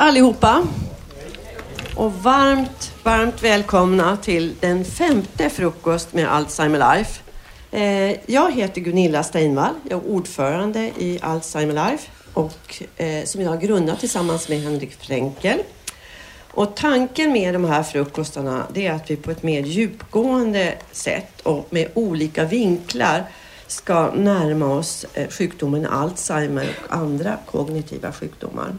allihopa. Och varmt, varmt välkomna till den femte frukost med Alzheimer Life. Eh, jag heter Gunilla Steinvall. Jag är ordförande i Alzheimer Life och eh, som jag har grundat tillsammans med Henrik Fränkel. Och tanken med de här frukostarna det är att vi på ett mer djupgående sätt och med olika vinklar ska närma oss eh, sjukdomen Alzheimer och andra kognitiva sjukdomar.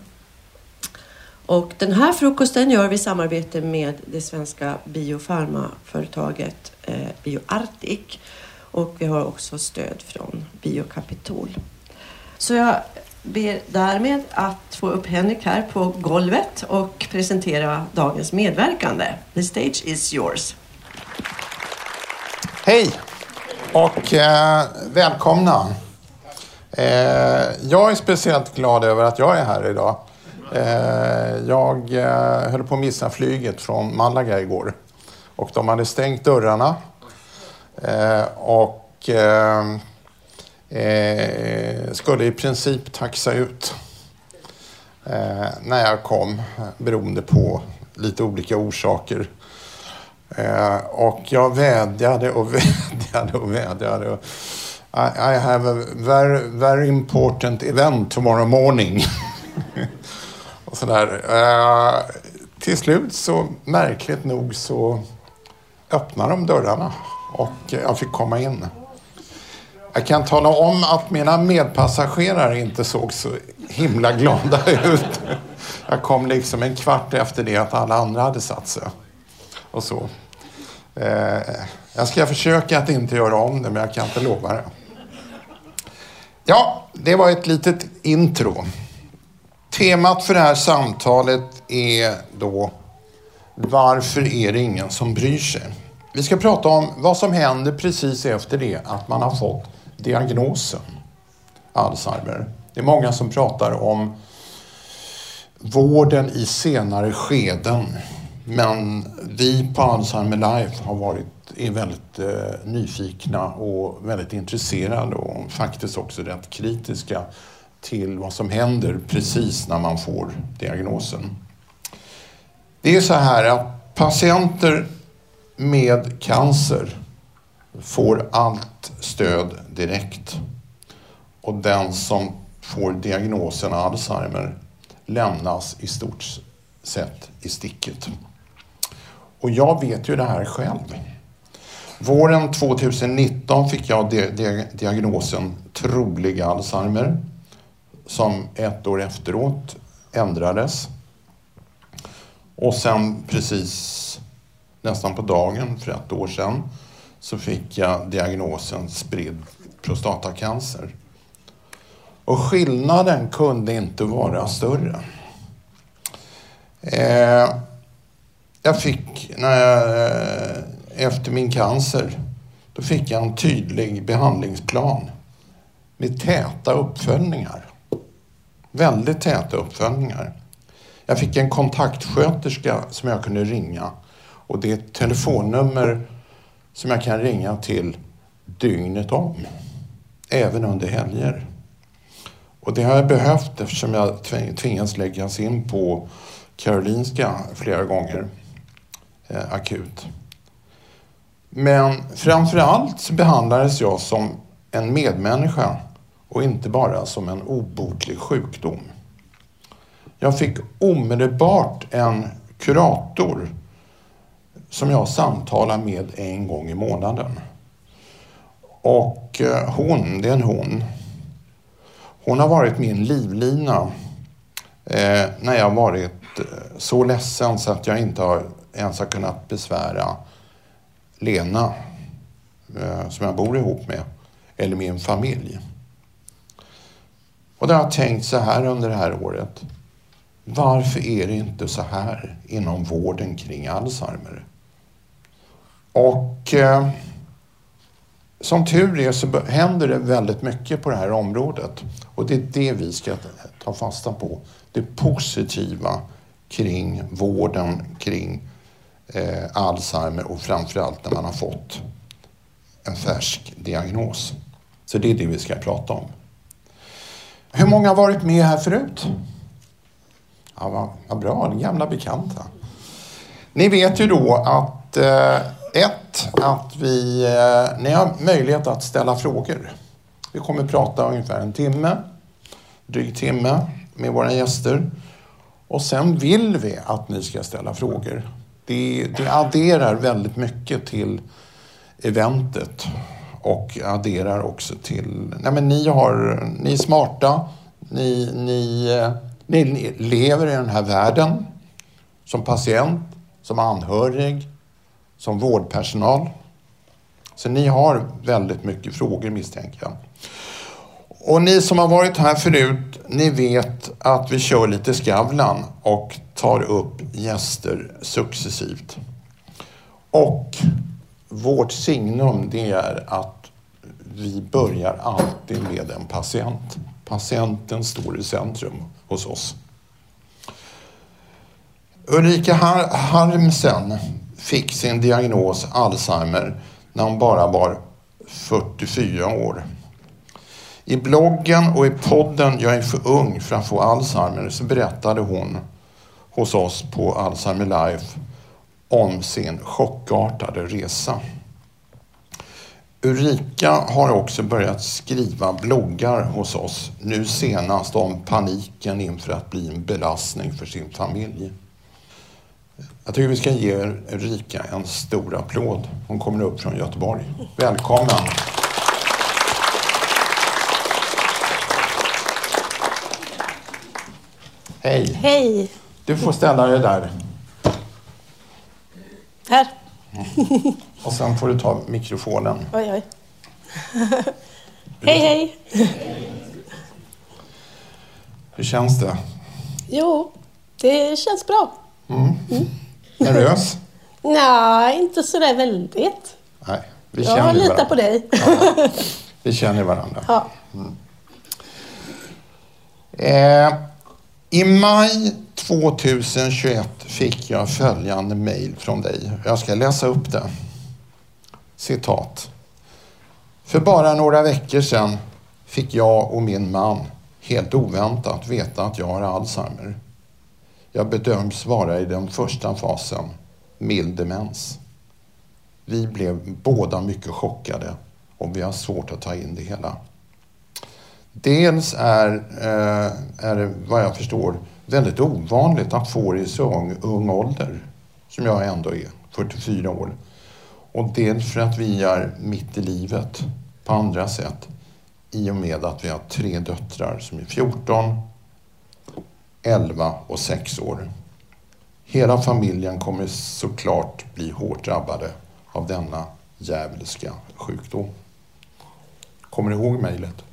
Och den här frukosten gör vi i samarbete med det svenska biofarmaföretaget eh, BioArctic och vi har också stöd från Biokapitol. Så jag ber därmed att få upp Henrik här på golvet och presentera dagens medverkande. The stage is yours. Hej och eh, välkomna. Eh, jag är speciellt glad över att jag är här idag. Eh, jag eh, höll på att missa flyget från Malaga igår och de hade stängt dörrarna. Eh, och skulle i princip taxa ut när jag kom beroende på lite olika orsaker. Och jag vädjade och vädjade och vädjade. I, I have a very, very important event tomorrow morning. och sådär. Eh, till slut så märkligt nog så öppnade de dörrarna och jag fick komma in. Jag kan tala om att mina medpassagerare inte såg så himla glada ut. Jag kom liksom en kvart efter det att alla andra hade satt sig. Och så. Eh, jag ska försöka att inte göra om det, men jag kan inte lova det. Ja, det var ett litet intro. Temat för det här samtalet är då Varför är det ingen som bryr sig? Vi ska prata om vad som händer precis efter det att man har fått diagnosen Alzheimer. Det är många som pratar om vården i senare skeden. Men vi på Alzheimer Life har varit, är väldigt eh, nyfikna och väldigt intresserade och faktiskt också rätt kritiska till vad som händer precis när man får diagnosen. Det är så här att patienter med cancer får allt stöd direkt. Och den som får diagnosen Alzheimer lämnas i stort sett i sticket. Och jag vet ju det här själv. Våren 2019 fick jag diagnosen trolig Alzheimer som ett år efteråt ändrades. Och sen precis nästan på dagen för ett år sedan så fick jag diagnosen spridd prostatacancer. Och skillnaden kunde inte vara större. Eh, jag fick, när jag, eh, efter min cancer, då fick jag en tydlig behandlingsplan med täta uppföljningar. Väldigt täta uppföljningar. Jag fick en kontaktsköterska som jag kunde ringa och det är ett telefonnummer som jag kan ringa till dygnet om. Även under helger. Och det har jag behövt eftersom jag tvingats läggas in på Karolinska flera gånger eh, akut. Men framför allt så behandlades jag som en medmänniska och inte bara som en obotlig sjukdom. Jag fick omedelbart en kurator som jag samtalar med en gång i månaden. Och eh, hon, det är en hon. Hon har varit min livlina eh, när jag varit eh, så ledsen så att jag inte har, ens har kunnat besvära Lena, eh, som jag bor ihop med, eller min familj. Och då har jag tänkt så här under det här året. Varför är det inte så här inom vården kring Alzheimer? Och eh, som tur är så händer det väldigt mycket på det här området. Och det är det vi ska ta fasta på. Det positiva kring vården kring eh, Alzheimer och framförallt när man har fått en färsk diagnos. Så det är det vi ska prata om. Hur många har varit med här förut? Ja, vad, vad bra, gamla bekanta. Ni vet ju då att eh, ett, att vi, eh, ni har möjlighet att ställa frågor. Vi kommer prata ungefär en timme, dryg timme med våra gäster. Och sen vill vi att ni ska ställa frågor. Det, det adderar väldigt mycket till eventet och adderar också till... Nej men ni, har, ni är smarta, ni, ni, eh, ni, ni lever i den här världen som patient, som anhörig, som vårdpersonal. Så ni har väldigt mycket frågor misstänker jag. Och ni som har varit här förut, ni vet att vi kör lite Skavlan och tar upp gäster successivt. Och vårt signum det är att vi börjar alltid med en patient. Patienten står i centrum hos oss. Ulrika Harmsen fick sin diagnos Alzheimer när hon bara var 44 år. I bloggen och i podden Jag är för ung för att få Alzheimer så berättade hon hos oss på Alzheimer Life om sin chockartade resa. Ulrika har också börjat skriva bloggar hos oss, nu senast om paniken inför att bli en belastning för sin familj. Jag tycker vi ska ge Ulrika en stor applåd. Hon kommer upp från Göteborg. Välkommen! Hej! Hej! Du får ställa dig där. Här. Och sen får du ta mikrofonen. Oj, oj. hej, hej! Hur känns det? Jo, det känns bra. Mm. Nervös? Nej, inte sådär väldigt. Nej, vi Jag känner litar varandra. på dig. Ja, vi känner varandra. Ja. Eh, I maj 2021 fick jag följande mejl från dig. Jag ska läsa upp det. Citat. För bara några veckor sedan fick jag och min man helt oväntat veta att jag har Alzheimer. Jag bedöms vara i den första fasen, mild demens. Vi blev båda mycket chockade och vi har svårt att ta in det hela. Dels är, eh, är det vad jag förstår väldigt ovanligt att få det i så ung, ung ålder, som jag ändå är, 44 år. Och dels för att vi är mitt i livet på andra sätt i och med att vi har tre döttrar som är 14, 11 och 6 år. Hela familjen kommer såklart bli hårt drabbade av denna djävulska sjukdom. Kommer du ihåg mejlet?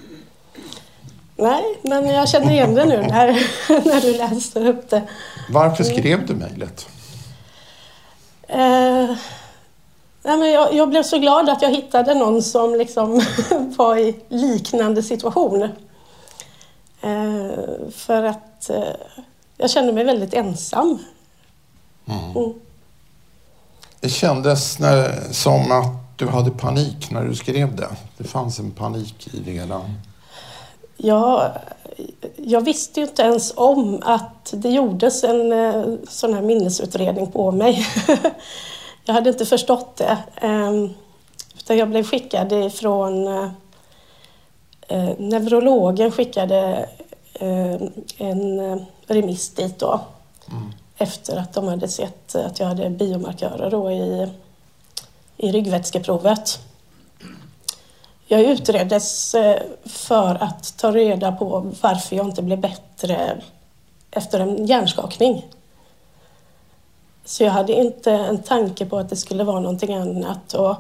Nej, men jag känner igen det nu när, när du läste upp det. Varför skrev du mejlet? Eh, nej, men jag, jag blev så glad att jag hittade någon som liksom var i liknande situation. Eh, för att eh, jag kände mig väldigt ensam. Mm. Det kändes när, som att du hade panik när du skrev det. Det fanns en panik i det hela. Jag, jag visste ju inte ens om att det gjordes en eh, sån här minnesutredning på mig. jag hade inte förstått det. Eh, utan jag blev skickad ifrån... Eh, eh, neurologen skickade en remiss dit då. Mm. Efter att de hade sett att jag hade biomarkörer då i, i ryggvätskeprovet. Jag utreddes eh, för att ta reda på varför jag inte blev bättre efter en hjärnskakning. Så jag hade inte en tanke på att det skulle vara någonting annat. Och,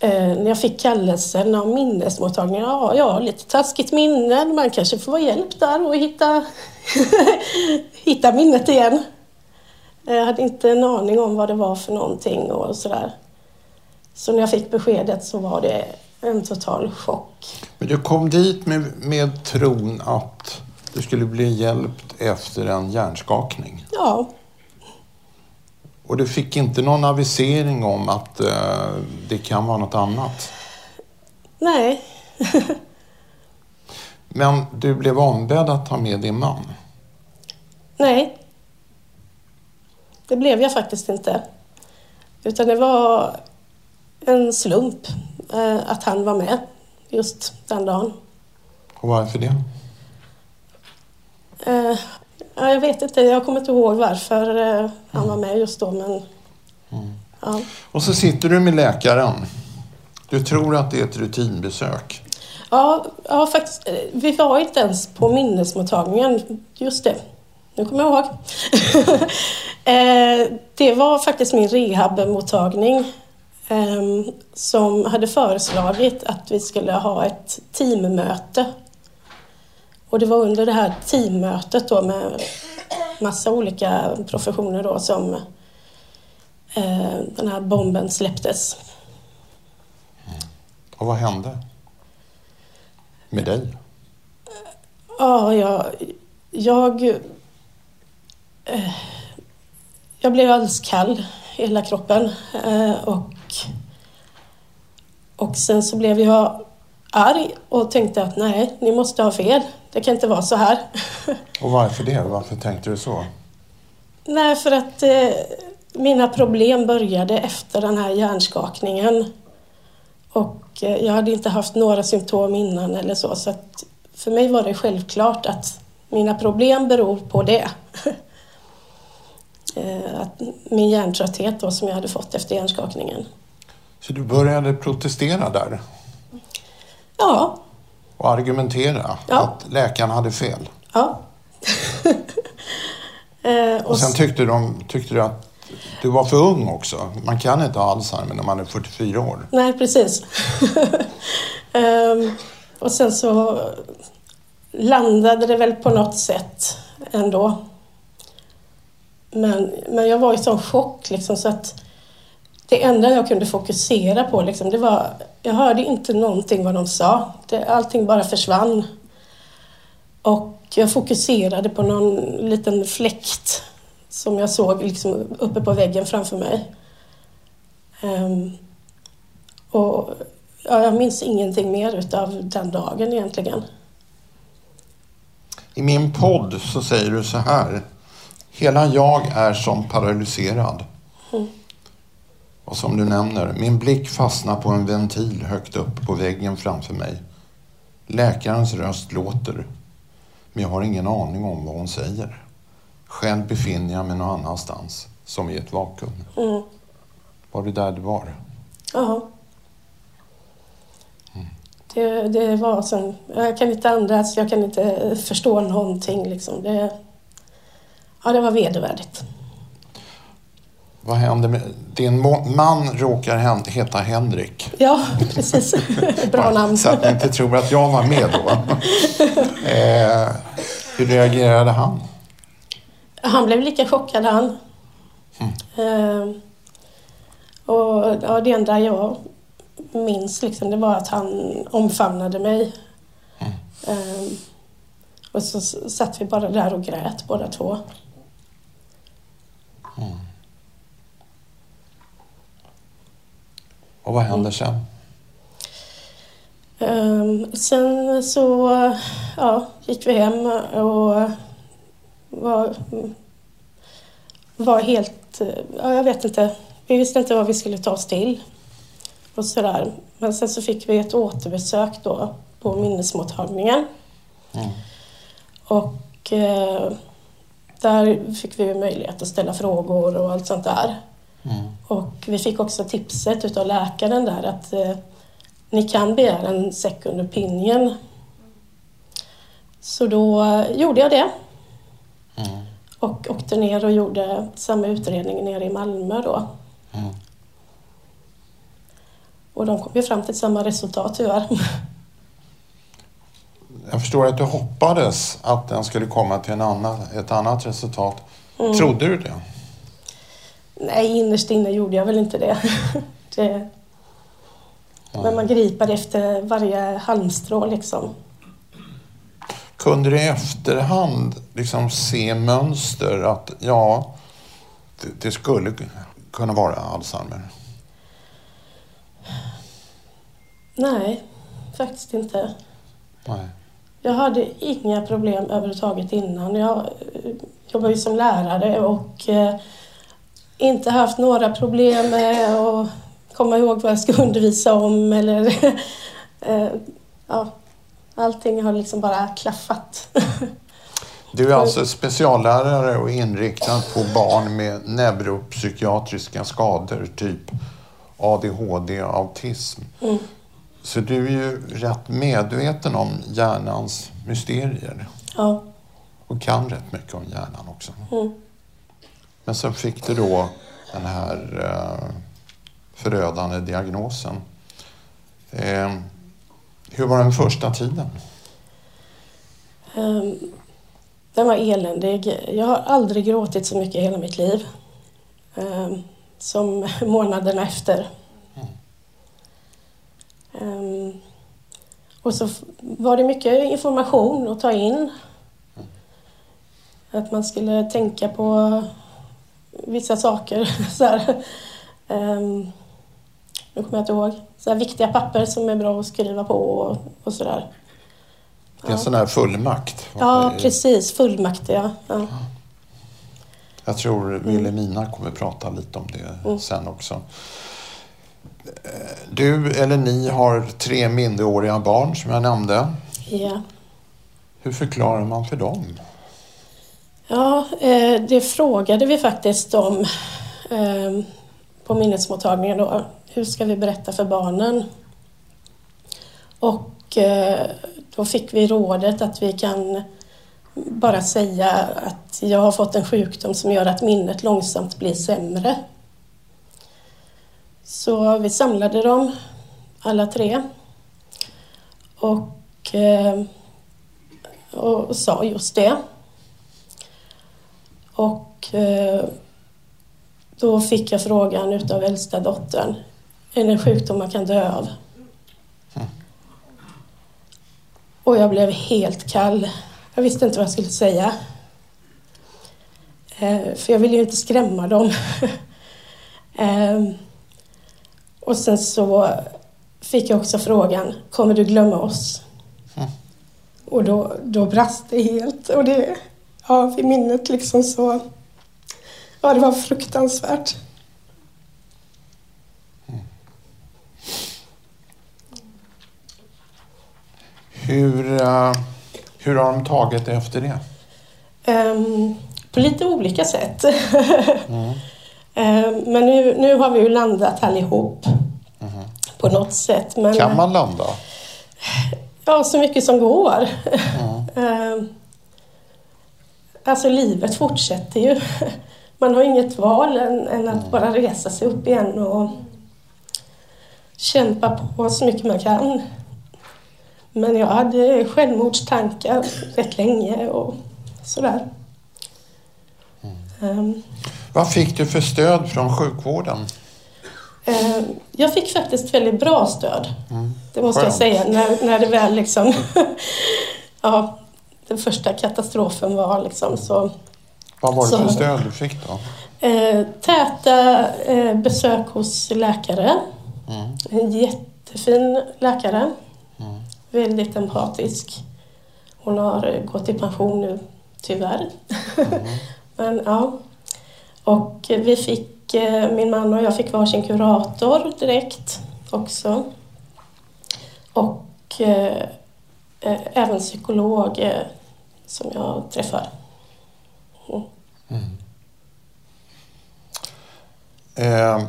eh, när jag fick kallelsen av minnesmottagningen, ja, jag har lite taskigt minne, man kanske får vara hjälp där och hitta, hitta minnet igen. Jag hade inte en aning om vad det var för någonting och sådär. Så när jag fick beskedet så var det en total chock. Men du kom dit med, med tron att du skulle bli hjälpt efter en hjärnskakning. Ja, Och du fick inte någon avisering om att eh, det kan vara något annat. nej. Men du blev ombedd att ta med din man. Nej. Det blev jag faktiskt inte. Utan det var en slump eh, att han var med just den dagen. Och varför det? Eh, ja, jag vet inte, jag kommer inte ihåg varför eh, han var med just då men... Ja. Och så sitter du med läkaren. Du tror att det är ett rutinbesök. Ja, ja, faktiskt. Vi var inte ens på minnesmottagningen. Just det. Nu kommer jag ihåg. Eh, det var faktiskt min rehabmottagning eh, som hade föreslagit att vi skulle ha ett teammöte. Och det var under det här teammötet då med massa olika professioner då som eh, den här bomben släpptes. Och vad hände? Med dig? Ja, jag... Jag, eh, jag blev alldeles kall i hela kroppen. Eh, och, och sen så blev jag arg och tänkte att nej, ni måste ha fel. Det kan inte vara så här. Och varför det? Varför tänkte du så? nej, för att eh, mina problem började efter den här hjärnskakningen. Och eh, jag hade inte haft några symptom innan eller så. Så att för mig var det självklart att mina problem beror på det. Eh, att min hjärntrötthet då, som jag hade fått efter hjärnskakningen. Så du började protestera där Ja, och argumentera Ja. att läkaren hade fel. ja. Eh, Och sen tyckte, de, tyckte du att du var för ung också. Man kan inte ha Alzheimer när man är 44 år. Nej, precis. Ehm, och sen så landade det väl på något sätt ändå. Men, men jag var i sån chock liksom så att det enda jag kunde fokusera på liksom, det var, jag hörde inte någonting vad de sa. Det, allting bara försvann. Och jag fokuserade på någon liten fläkt som jag såg liksom uppe på väggen framför mig. Um, och ja, jag minns ingenting mer utav den dagen egentligen. I min podd så säger du så här. Hela jag är som paralyserad. Och som du nämner, min blick fastnar på en ventil högt upp på väggen framför mig. Läkarens röst låter, men jag har ingen aning om vad hon säger. Själv befinner jag mig någon annanstans, som i ett vakuum. Mm. Var det där det var? Ja. Det, det var som, jag kan inte andas, jag kan inte förstå någonting liksom. Det, ja, det var vedervärdigt. Vad hände med... Din man råkar heta Henrik. Ja, precis. Bra namn. Så att ni inte tror att jag var med då. eh, hur reagerade han? Han blev lika chockad han. Eh, och ja, det enda jag minns liksom, det var att han omfamnade mig. Eh, och så satt vi bara där och grät båda två. Och vad hände sen? Ehm, sen så ja, gick vi hem och var, var helt... Ja, jag vet inte. Vi visste inte vad vi skulle ta oss till. Och sådär. Men sen så fick vi ett återbesök då på minnesmottagningen. Mm. Och eh, där fick vi möjlighet att ställa frågor och allt sånt där. Mm. Och vi fick också tipset utav läkaren där att eh, ni kan begära en second opinion. Så då eh, gjorde jag det Mm. och åkte ner och gjorde samma utredning nere i Malmö då. Mm. Och de kom ju fram till samma resultat tyvärr. Jag förstår att du hoppades att den skulle komma till en annan, ett annat resultat. Mm. Trodde du det? Nej, innerst inne gjorde jag väl inte det. det men man griper efter varje halmstrå liksom. Kunde du i efterhand liksom se mönster att ja, det, det skulle kunna vara Alzheimer? Nej, faktiskt inte. Nej. Jag hade inga problem överhuvudtaget innan. Jag, jobbar ju som lärare och eh, inte haft några problem med att komma ihåg vad jag ska undervisa om eller eh, ja, allting har liksom bara klaffat. Du är alltså speciallärare och inriktad på barn med neuropsykiatriska skador, typ ADHD och autism. Mm. Så du är ju rätt medveten om hjärnans mysterier. Ja. Och kan rätt mycket om hjärnan också. Mm. Men sen fick du då den här eh, förödande diagnosen. Eh, hur var den första tiden? Um, den var eländig. Jag har aldrig gråtit så mycket i hela mitt liv. Um, som månaderna efter. Um, och så var det mycket information att ta in. Att man skulle tänka på vissa saker. så här, um, nu kommer jag inte ihåg. Så viktiga papper som är bra att skriva på och, och sådär. Det är en sån här fullmakt. Ja, precis. Fullmakt, ja. ja. Jag tror Wilhelmina kommer prata lite om det mm. sen också. Du eller ni har tre minderåriga barn som jag nämnde. Ja. Hur förklarar man för dem? Ja, eh, det frågade vi faktiskt om eh, på minnesmottagningen. Då. Hur ska vi berätta för barnen? Och eh, då fick vi rådet att vi kan bara säga att jag har fått en sjukdom som gör att minnet långsamt blir sämre. Så vi samlade dem alla tre och, eh, och sa just det. Och eh, då fick jag frågan utav äldsta dottern, är det en sjukdom man kan dö av? Och jag blev helt kall. Jag visste inte vad jag skulle säga. Eh, för jag ville ju inte skrämma dem. eh, och sen så fick jag också frågan, kommer du glömma oss? Mm. Och då, då brast det helt. Och det, ja, vid minnet liksom så, ja det var fruktansvärt. Hur, uh, hur har de tagit det efter det? Um, på lite olika sätt. mm. um, men nu, nu har vi ju landat allihop mm. på något sätt. Men, kan man landa? Ja, så mycket som går. um, alltså livet fortsätter ju. Man har inget val än, än att mm. bara resa sig upp igen och kämpa på så mycket man kan. Men jag hade självmordstankar rätt länge och sådär. Mm. Um, Vad fick du för stöd från sjukvården? Uh, jag fick faktiskt väldigt bra stöd. Mm. Det måste Skönt. jag säga. När, när det väl liksom... ja, den första katastrofen var liksom så... Vad var det så, för stöd du fick då? Uh, täta uh, besök hos läkare. Mm. En jättefin läkare väldigt empatisk. Hon har gått i pension nu, tyvärr. Mm. Men ja. Och vi fick, eh, min man och jag fick varsin kurator direkt också. Och eh, eh även psykolog eh, som jag träffar. Mm. Mm. Eh.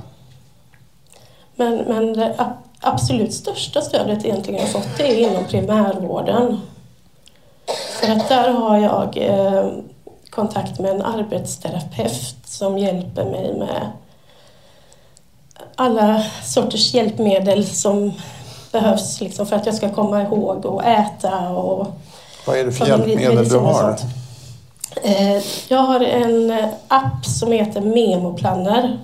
Men, men det absolut största stödet egentligen jag fått är inom primärvården. För att där har jag eh, kontakt med en arbetsterapeut som hjälper mig med alla sorters hjälpmedel som behövs liksom, för att jag ska komma ihåg och äta. Och Vad är det för hjälpmedel du har? Eh, jag har en app som heter Memoplanner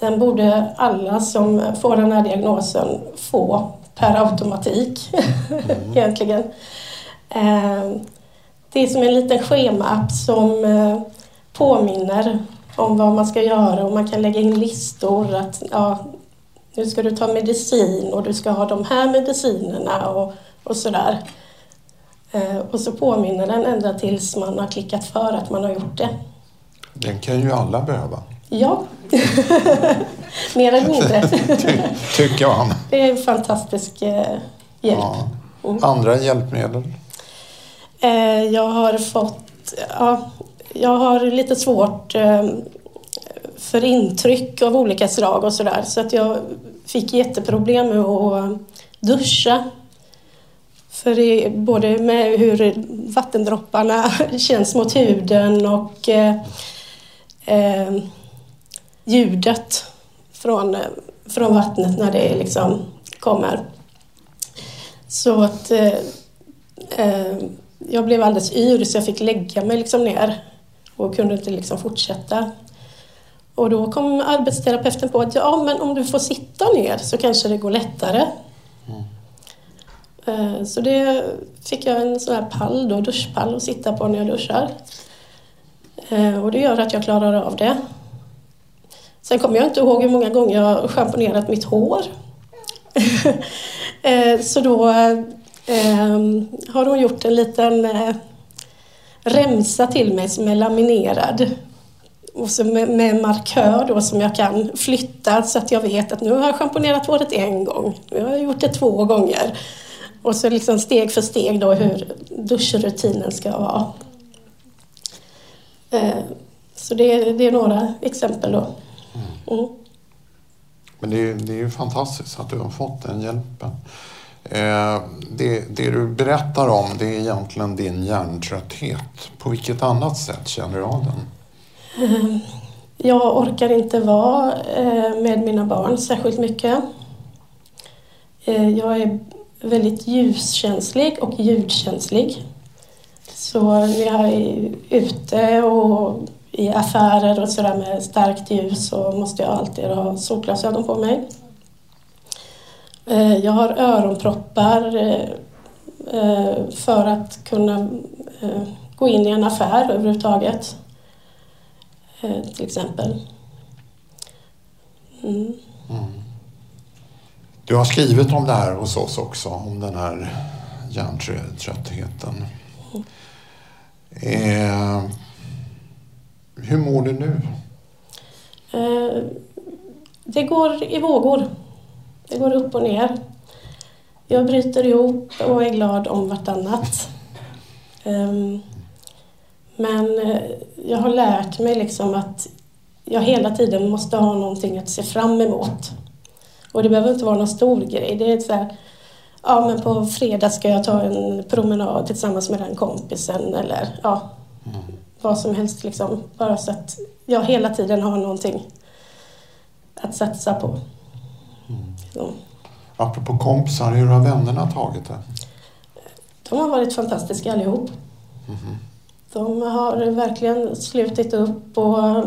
den borde alla som får den här diagnosen få per automatik mm. egentligen. Det är som en liten schemaapp som eh, påminner om vad man ska göra och man kan lägga in listor att ja, nu ska du ta medicin och du ska ha de här medicinerna och, och sådär. Eh, och så påminner den ända tills man har klickat för att man har gjort det. Den kan ju alla behöva. Ja, mer eller mindre. Ty, tycker man. Det är en fantastisk eh, hjälp. Ja. Mm. Andra hjälpmedel? Eh, jag har fått... Ja, jag har lite svårt eh, för intryck av olika slag och sådär. Så att jag fick jätteproblem med att duscha. För det, både med hur vattendropparna känns mot huden och eh, eh, ljudet från, från vattnet när det liksom kommer. Så att eh, eh, jag blev alldeles yr så jag fick lägga mig liksom ner och kunde inte liksom fortsätta. Och då kom arbetsterapeuten på att ja, men om du får sitta ner så kanske det går lättare. Mm. Så det fick jag en sån här pall, då, duschpall att sitta på när jag duschar. Eh, och det gör att jag klarar av det. Sen kommer jag inte ihåg hur många gånger jag har schamponerat mitt hår. Eh, så då har hon gjort en liten remsa till mig som är laminerad och så med, med markör då som jag kan flytta så att jag vet att nu har jag schamponerat håret en gång, nu har jag gjort det två gånger. Och så liksom steg för steg då hur duschrutinen ska vara. Eh, så det, det, är några exempel då. Mm. mm. Men det är, det är ju fantastiskt att du har fått den hjälpen. Eh, det, det, du berättar om det är egentligen din hjärntrötthet. På vilket annat sätt känner du av den? Jag orkar inte vara eh, med mina barn särskilt mycket. Eh, jag är väldigt ljuskänslig och ljudkänslig. Så när jag är ute och i affärer och sådär med starkt ljus så måste jag alltid ha solglasögon på mig. Eh, jag har öronproppar för att kunna gå in i en affär överhuvudtaget. Eh, till exempel. Mm. Mm. Du har skrivit om det här hos oss också, om den här hjärntröttheten. Mm. Eh, hur mår du nu? Eh, det går i vågor. Det går upp och ner. Jag bryter ihop och är glad om vartannat. Um, men eh, jag har lärt mig liksom att jag hela tiden måste ha någonting att se fram emot. Och det behöver inte vara någon stor grej. Det är så här, ja men på fredag ska jag ta en promenad tillsammans med den kompisen eller ja, mm. vad som helst liksom. Bara så att jag hela tiden har någonting att satsa på. Så. Apropå kompisar, hur har vännerna tagit det? De har varit fantastiska allihop. Mm. De har verkligen slutit upp och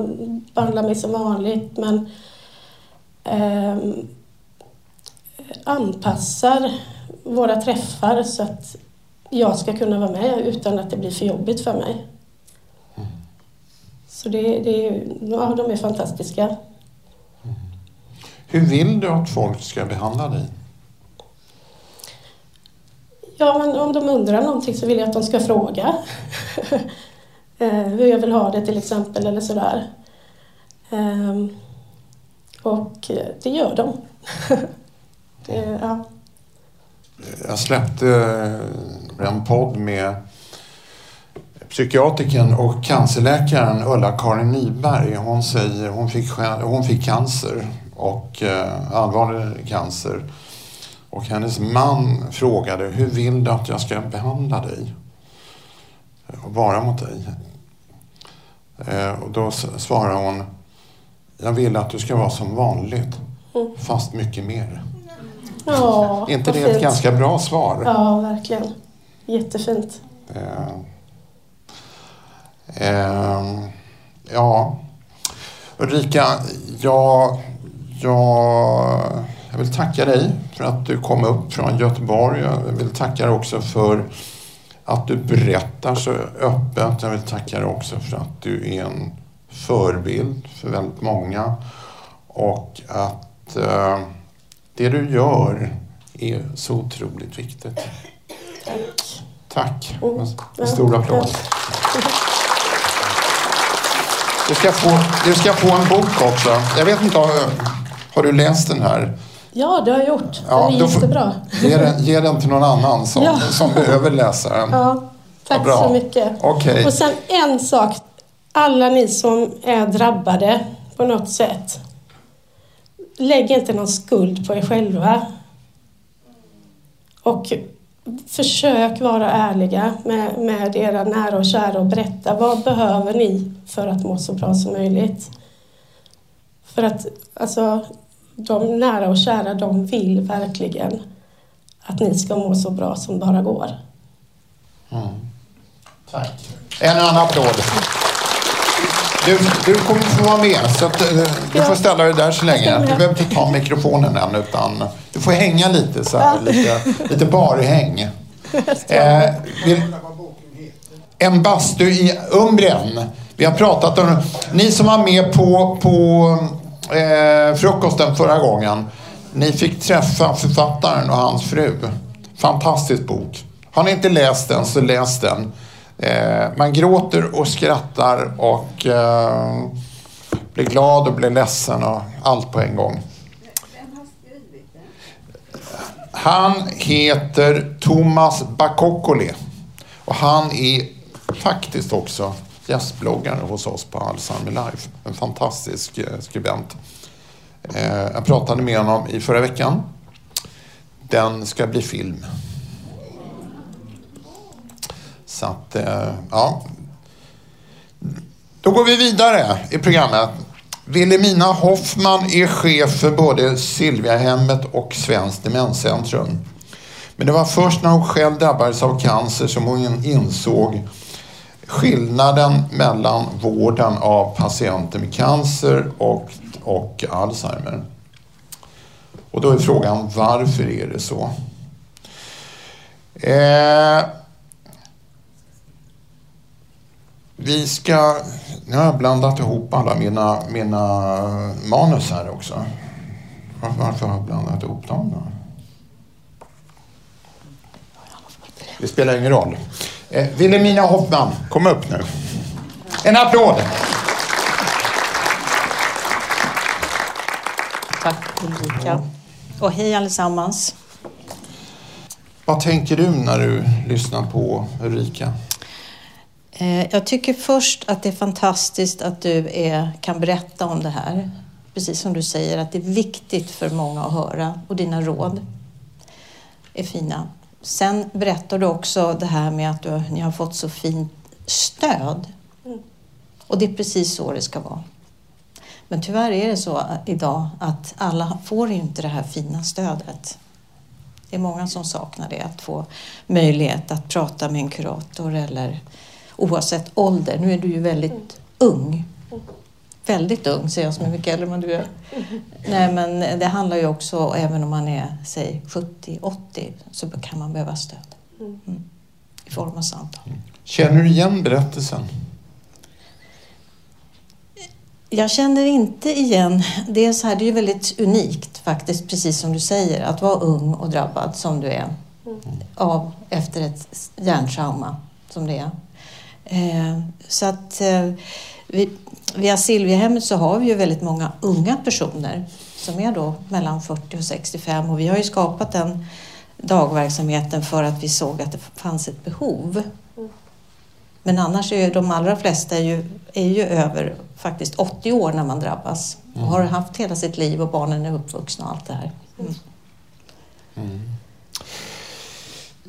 behandlar mig som vanligt men eh, anpassar våra träffar så att jag ska kunna vara med utan att det blir för jobbigt för mig. Mm. Så det, det, ja, de är fantastiska. Hur vill du att folk ska behandla dig? Ja, men om de undrar någonting så vill jag att de ska fråga. Eh, hur jag vill ha det till exempel eller sådär. Ehm, och eh, det gör de. det, ja. Jag släppte eh, en podd med psykiatriken och cancerläkaren Ulla-Karin Nyberg. Hon, säger, hon, fick, hon fick cancer och allvarlig cancer och hennes man frågade, hur vill du att jag ska behandla dig? Och vara mot dig? Eh, och då svarade hon, jag vill att du ska vara som vanligt, mm. fast mycket mer. Ja, inte det är ett ganska bra svar? Ja, verkligen. Jättefint. Eh, eh, ja, Ulrika, jag, jag jag vill tacka dig för att du kom upp från Göteborg. Jag vill tacka dig också för att du berättar så öppet. Jag vill tacka dig också för att du är en förebild för väldigt många. Och att eh, det du gör är så otroligt viktigt. Tack. Tack. En stor applåd. Du ska, få, du ska få en bok också. Jag vet inte, har, har du läst den här? Ja, det har jag gjort. Ja, den är jättebra. Ge den, ge den till någon annan som, ja. som behöver läsa den. Ja, tack så mycket. Okay. Och sen en sak. Alla ni som är drabbade på något sätt. Lägg inte någon skuld på er själva. Och försök vara ärliga med, med era nära och kära och berätta vad behöver ni för att må så bra som möjligt. För att alltså, de nära och kära, de vill verkligen att ni ska må så bra som bara går. Mm. Tack. En annan applåd. Du, du kommer få vara med, så att, uh, du får ställa dig där så länge. Du behöver inte ta mikrofonen än, utan du får hänga lite så här, lite, lite barhäng. Eh, vill, en bastu i Umbrien. Vi har pratat om Ni som var med på, på eh, frukosten förra gången. Ni fick träffa författaren och hans fru. Fantastisk bok. Har ni inte läst den så läs den. Eh, man gråter och skrattar och eh, blir glad och blir ledsen och allt på en gång. Vem har skrivit den? Han heter Thomas Bakokkoli och han är faktiskt också gästbloggare hos oss på Alzheimer Life. En fantastisk eh, skribent. Eh, jag pratade med honom i förra veckan. Den ska bli film. Så att, eh, ja. Då går vi vidare i programmet. Wilhelmina Hoffman är chef för både Silviahemmet och Svenskt Demenscentrum. Men det var först när hon själv drabbades av cancer som hon insåg skillnaden mellan vården av patienter med cancer och, och Alzheimer. Och då är frågan varför är det så? Eh, vi ska... Nu har jag blandat ihop alla mina, mina manus här också. Varför har jag blandat ihop dem då? Det spelar ingen roll. Eh, Wilhelmina Hoffman, kom upp nu. En applåd! Tack Ulrika. Och hej allesammans. Vad tänker du när du lyssnar på Ulrika? Eh, jag tycker först att det är fantastiskt att du är, kan berätta om det här. Precis som du säger, att det är viktigt för många att höra och dina råd är fina. Sen berättar du också det här med att du, ni har fått så fint stöd. Mm. Och det är precis så det ska vara. Men tyvärr är det så idag att alla får inte det här fina stödet. Det är många som saknar det, att få möjlighet att prata med en kurator eller oavsett ålder. Nu är du ju väldigt mm. ung. Väldigt ung, säger jag som är mycket äldre än du är. Nej, men det handlar ju också, även om man är, säg 70, 80, så kan man behöva stöd. Mm. I form av samtal. Känner du igen berättelsen? Jag känner inte igen, det är så här, det är väldigt unikt faktiskt, precis som du säger, att vara ung och drabbad som du är mm. av efter ett hjärntrauma som det är. Eh, så att eh, vi, via Silviahemmet så har vi ju väldigt många unga personer som är då mellan 40 och 65 och vi har ju skapat den dagverksamheten för att vi såg att det fanns ett behov. Men annars är ju de allra flesta är ju, är ju över faktiskt 80 år när man drabbas och har haft hela sitt liv och barnen är uppvuxna och allt det här. Mm. Mm.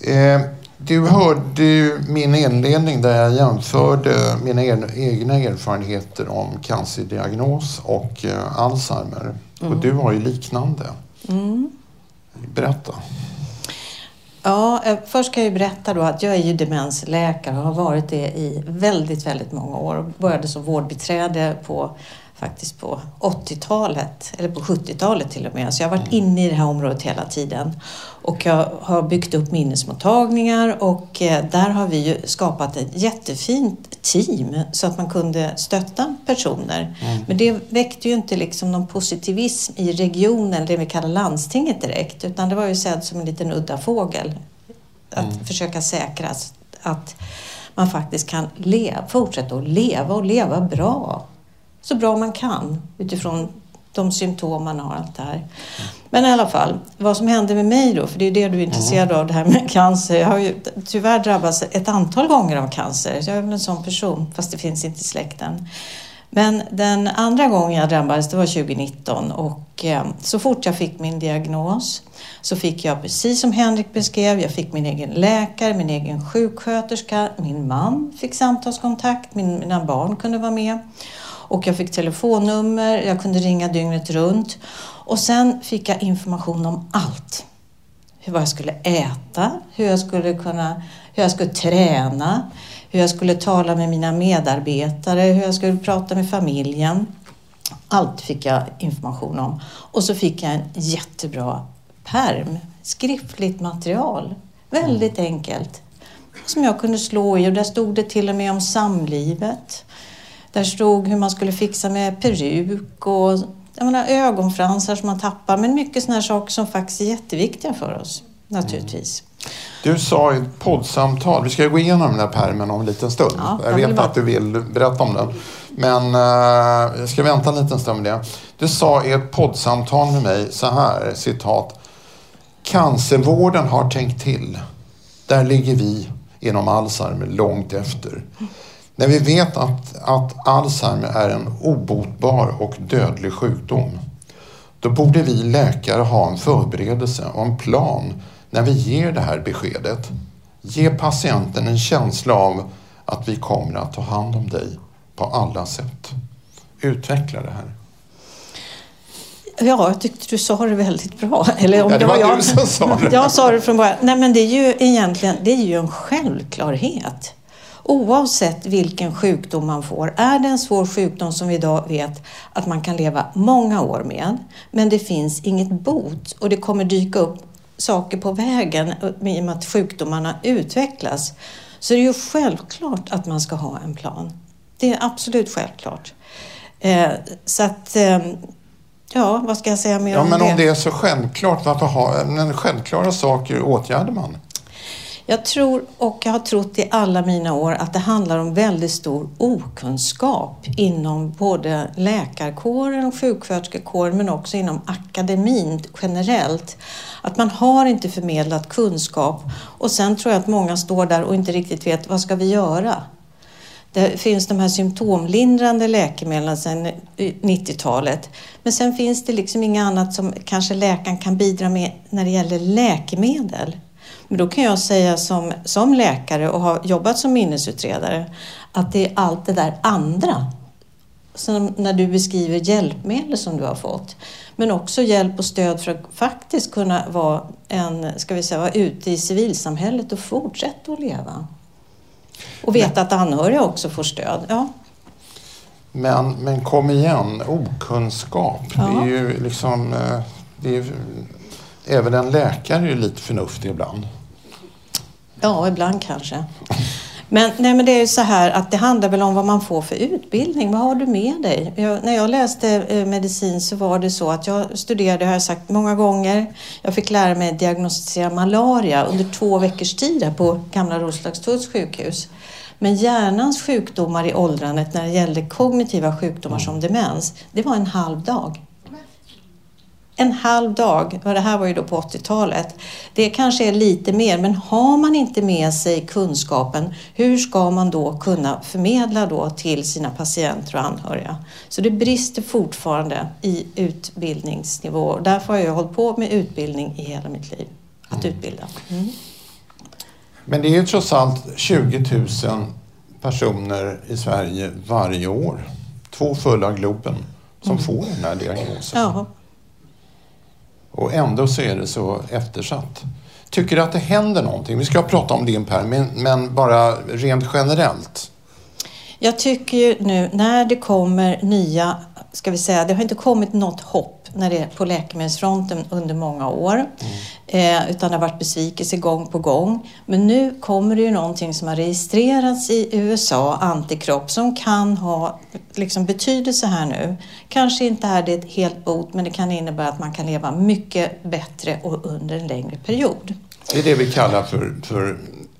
Eh, du hörde min inledning där jag jämförde mina egna erfarenheter om cancerdiagnos och eh, Alzheimer. Mm. Och du har ju liknande. Mm. Berätta. Ja, eh, först kan jag berätta då att jag är ju demensläkare och har varit det i väldigt, väldigt många år. Började som vårdbiträde på faktiskt på 80-talet, eller på 70-talet till och med. Så jag har varit mm. inne i det här området hela tiden. Och jag har byggt upp minnesmottagningar och eh, där har vi ju skapat ett jättefint team så att man kunde stötta personer. Mm. Men det väckte ju inte liksom någon positivism i regionen, det vi kallar landstinget direkt, utan det var ju sedd som en liten udda fågel att mm. försöka säkra att man faktiskt kan leva, fortsätta att leva och leva bra. Så bra man kan utifrån de symptom man har. Allt det här. Men i alla fall, vad som hände med mig då, för det är det du är intresserad mm. av, det här med cancer. Jag har ju tyvärr drabbats ett antal gånger av cancer. Jag är väl en sån person, fast det finns inte i släkten. Men den andra gången jag drabbades, det var 2019 och eh, så fort jag fick min diagnos så fick jag, precis som Henrik beskrev, jag fick min egen läkare, min egen sjuksköterska, min man fick samtalskontakt, min, mina barn kunde vara med och jag fick telefonnummer, jag kunde ringa dygnet runt och sen fick jag information om allt. Hur jag skulle äta, hur jag skulle kunna, hur jag skulle träna, hur jag skulle tala med mina medarbetare, hur jag skulle prata med familjen. Allt fick jag information om. Och så fick jag en jättebra perm, skriftligt material. Väldigt enkelt. Som jag kunde slå i och där stod det till och med om samlivet. Där stod hur man skulle fixa med peruk och jag menar, ögonfransar som man tappar. Men mycket sådana saker som faktiskt är jätteviktiga för oss naturligtvis. Du sa i ett poddsamtal, vi ska gå igenom den här pärmen om en liten stund. Ja, jag vet att du vill berätta om den. Men uh, jag ska vänta en liten stund med det. Du sa i ett poddsamtal med mig så här, citat. Cancervården har tänkt till. Där ligger vi inom Alzheimer långt efter. När vi vet att, att Alzheimer är en obotbar och dödlig sjukdom. Då borde vi läkare ha en förberedelse och en plan när vi ger det här beskedet. Ge patienten en känsla av att vi kommer att ta hand om dig på alla sätt. Utveckla det här. Ja, jag tyckte du sa det väldigt bra. Eller om ja, det, var, jag. du som sa det. Jag sa det från början. Nej, men det är ju egentligen det är ju en självklarhet. Oavsett vilken sjukdom man får. Är det en svår sjukdom som vi idag vet att man kan leva många år med, men det finns inget bot och det kommer dyka upp saker på vägen i och med att sjukdomarna utvecklas, så det är ju självklart att man ska ha en plan. Det är absolut självklart. Eh, så att, eh, ja, vad ska jag säga mer ja, om men det? Om det är så självklart, varför ha, men självklara saker åtgärdar man? Jag tror och jag har trott i alla mina år att det handlar om väldigt stor okunskap inom både läkarkåren och sjuksköterskekåren men också inom akademin generellt. Att man har inte förmedlat kunskap och sen tror jag att många står där och inte riktigt vet vad ska vi göra? Det finns de här symptomlindrande läkemedlen sedan 90-talet. Men sen finns det liksom inget annat som kanske läkaren kan bidra med när det gäller läkemedel. Men då kan jag säga som, som läkare och har jobbat som minnesutredare att det är allt det där andra. Som när du beskriver hjälpmedel som du har fått. Men också hjälp och stöd för att faktiskt kunna vara, en, ska vi säga, vara ute i civilsamhället och fortsätta att leva. Och veta men, att anhöriga också får stöd. Ja. Men, men kom igen, okunskap. Ja. Det är ju liksom... Eh, det är, även en läkare är lite förnuftig ibland. Ja, ibland kanske. Men, nej, men det är ju så här att det handlar väl om vad man får för utbildning. Vad har du med dig? Jag, när jag läste eh, medicin så var det så att jag studerade, har jag sagt många gånger, jag fick lära mig diagnostisera malaria under två veckors tid här på Gamla Roslagstulls sjukhus. Men hjärnans sjukdomar i åldrandet när det gällde kognitiva sjukdomar som demens, det var en halv dag en halv dag, och det här var ju då på 80-talet, det kanske är lite mer, men har man inte med sig kunskapen, hur ska man då kunna förmedla då till sina patienter och anhöriga? Så det brister fortfarande i utbildningsnivå. Därför har jag hållit på med utbildning i hela mitt liv, att mm. utbilda. Mm. Men det är ju trots allt 20 000 personer i Sverige varje år, två fulla Globen, som mm. får den här diagnosen. Ja. Och ändå så är det så eftersatt. Tycker du att det händer någonting? Vi ska prata om din Per, men, men bara rent generellt. Jag tycker ju nu när det kommer nya, ska vi säga, det har inte kommit något hopp när det är på läkemedelsfronten under många år. Mm. Eh, utan det har varit besvikelse gång på gång. Men nu kommer det ju någonting som har registrerats i USA, antikropp, som kan ha liksom, betydelse här nu. Kanske inte är det ett helt bot, men det kan innebära att man kan leva mycket bättre och under en längre period. Det är det vi kallar för, för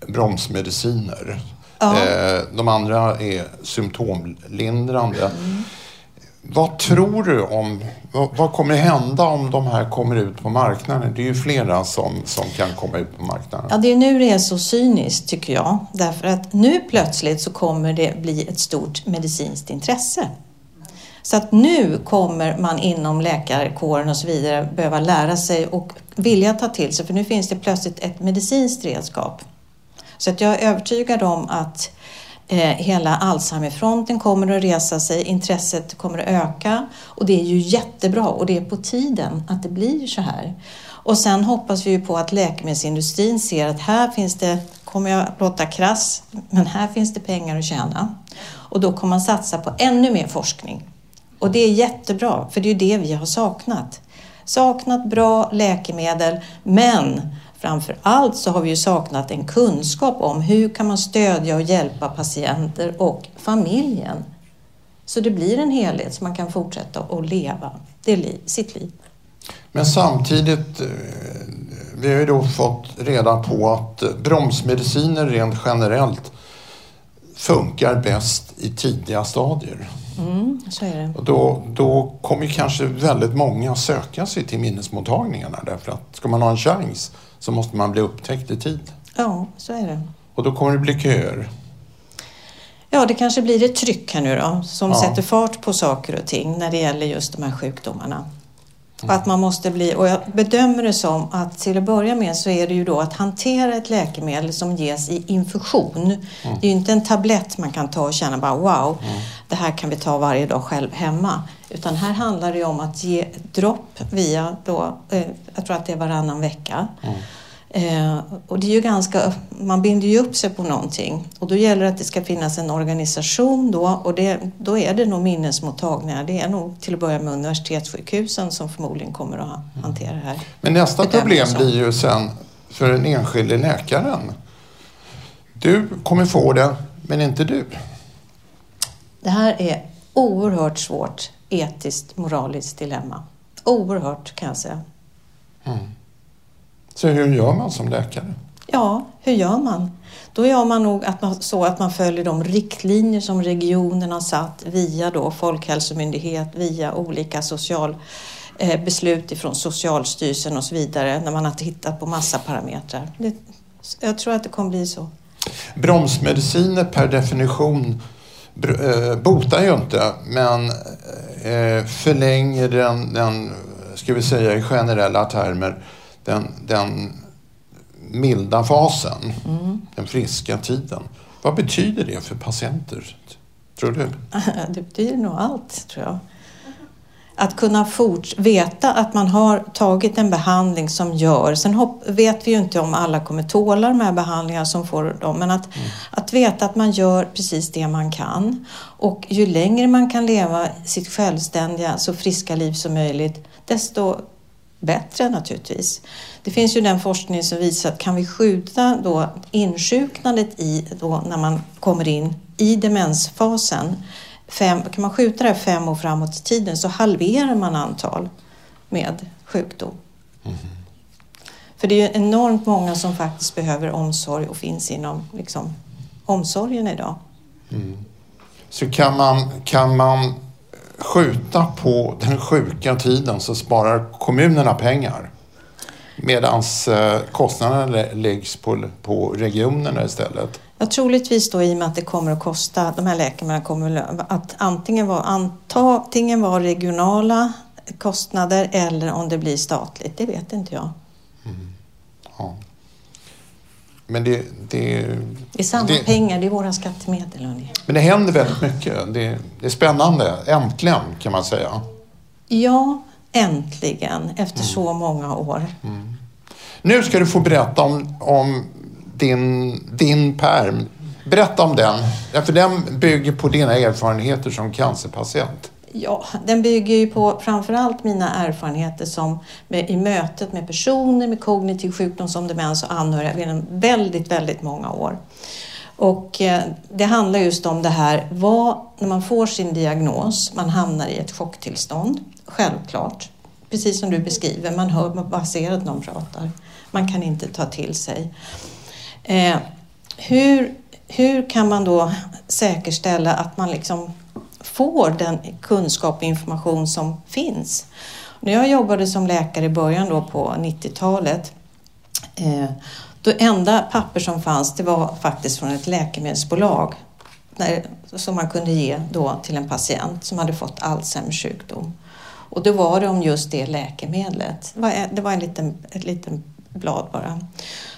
bromsmediciner. Ja. Eh, de andra är symptomlindrande. Mm. Vad tror du om, vad, vad, kommer hända om de här kommer ut på marknaden? Det är ju flera som, som kan komma ut på marknaden. Ja, det är nu det är så cyniskt tycker jag. Därför att nu plötsligt så kommer det bli ett stort medicinskt intresse. Så att nu kommer man inom läkarkåren och så vidare behöva lära sig och vilja ta till sig, för nu finns det plötsligt ett medicinskt redskap. Så att jag är övertygad om att eh, Eh, hela Alzheimerfronten kommer att resa sig, intresset kommer att öka och det är ju jättebra och det är på tiden att det blir så här. Och sen hoppas vi ju på att läkemedelsindustrin ser att här finns det, kommer jag låta krass, men här finns det pengar att tjäna. Och då kommer man satsa på ännu mer forskning. Och det är jättebra, för det är ju det vi har saknat. Saknat bra läkemedel, men framför allt så har vi ju saknat en kunskap om hur kan man stödja och hjälpa patienter och familjen. Så det blir en helhet så man kan fortsätta att leva det liv, sitt liv. Men samtidigt, eh, vi har ju då fått reda på att bromsmediciner rent generellt funkar bäst i tidiga stadier. Mm, så är det. Och då, då kommer kanske väldigt många söka sig till minnesmottagningarna därför att ska man ha en chans så måste man bli upptäckt i tid. Ja, så är det. Och då kommer det bli köer. Ja, det kanske blir ett tryck här nu då som ja. sätter fart på saker och ting när det gäller just de här sjukdomarna. Och att man måste bli, och jag bedömer det som att till att börja med så är det ju då att hantera ett läkemedel som ges i infusion. Mm. Det är ju inte en tablett man kan ta och känna bara wow, mm. det här kan vi ta varje dag själv hemma. Utan här handlar det ju om att ge dropp via då, eh, jag tror att det är varannan vecka. Mm. Eh, och det är ju ganska, man binder ju upp sig på någonting och då gäller det att det ska finnas en organisation då och det, då är det nog minnesmottagningar. Det är nog till att börja med universitetssjukhusen som förmodligen kommer att hantera det här. Men nästa problem blir ju sen för den enskilde läkaren. Du kommer få det, men inte du. Det här är oerhört svårt etiskt, moraliskt dilemma. Oerhört kan jag säga. Mm. Så hur gör man som läkare? Ja, hur gör man? Då gör man nog att man, så att man följer de riktlinjer som regionen har satt via då Folkhälsomyndighet, via olika social eh, beslut ifrån Socialstyrelsen och så vidare när man har tittat på massa parametrar. Det, jag tror att det kommer bli så. Bromsmediciner per definition eh, botar ju inte men eh, förlänger den, den, ska vi säga i generella termer, den, den milda fasen, mm. den friska tiden. Vad betyder det för patienter, tror du? Det betyder nog allt, tror jag. Att kunna fort veta att man har tagit en behandling som gör, sen vet vi ju inte om alla kommer tåla de här behandlingarna som får dem, men att, mm. att veta att man gör precis det man kan. Och ju längre man kan leva sitt självständiga, så friska liv som möjligt, desto bättre naturligtvis. Det finns ju den forskning som visar att kan vi skjuta då insjuknandet i, då när man kommer in i demensfasen, fem, kan man skjuta det fem år framåt i tiden så halverar man antal med sjukdom. Mm. För det är ju enormt många som faktiskt behöver omsorg och finns inom liksom, omsorgen idag. Mm. Så kan man, kan man skjuta på den sjuka tiden så sparar kommunerna pengar. Medan eh, kostnaderna läggs på, på regionerna istället. Ja, troligtvis då i och med att det kommer att kosta, de här läkemedlen kommer att antingen vara, antingen vara regionala kostnader eller om det blir statligt. Det vet inte jag. Mm. Ja. Men det, det, det är samma det, pengar, det är våra skattemedel. Men det händer väldigt mycket. Det, det är spännande. Äntligen kan man säga. Ja, äntligen efter mm. så många år. Mm. Nu ska du få berätta om, om din, din perm. Berätta om den. För den bygger på dina erfarenheter som cancerpatient. Ja, den bygger ju på framförallt mina erfarenheter som med, i mötet med personer med kognitiv sjukdom som demens och anhöriga genom väldigt, väldigt många år. Och eh, det handlar just om det här, vad, när man får sin diagnos, man hamnar i ett chocktillstånd, självklart. Precis som du beskriver, man hör man ser att någon pratar. Man kan inte ta till sig. Eh, hur, hur kan man då säkerställa att man liksom får den kunskap och information som finns? När jag jobbade som läkare i början då på 90-talet eh, det enda papper som fanns det var faktiskt från ett läkemedelsbolag när, som man kunde ge då till en patient som hade fått Alzheimers sjukdom. Och då var det om just det läkemedlet. Det var, en liten, ett blad bara.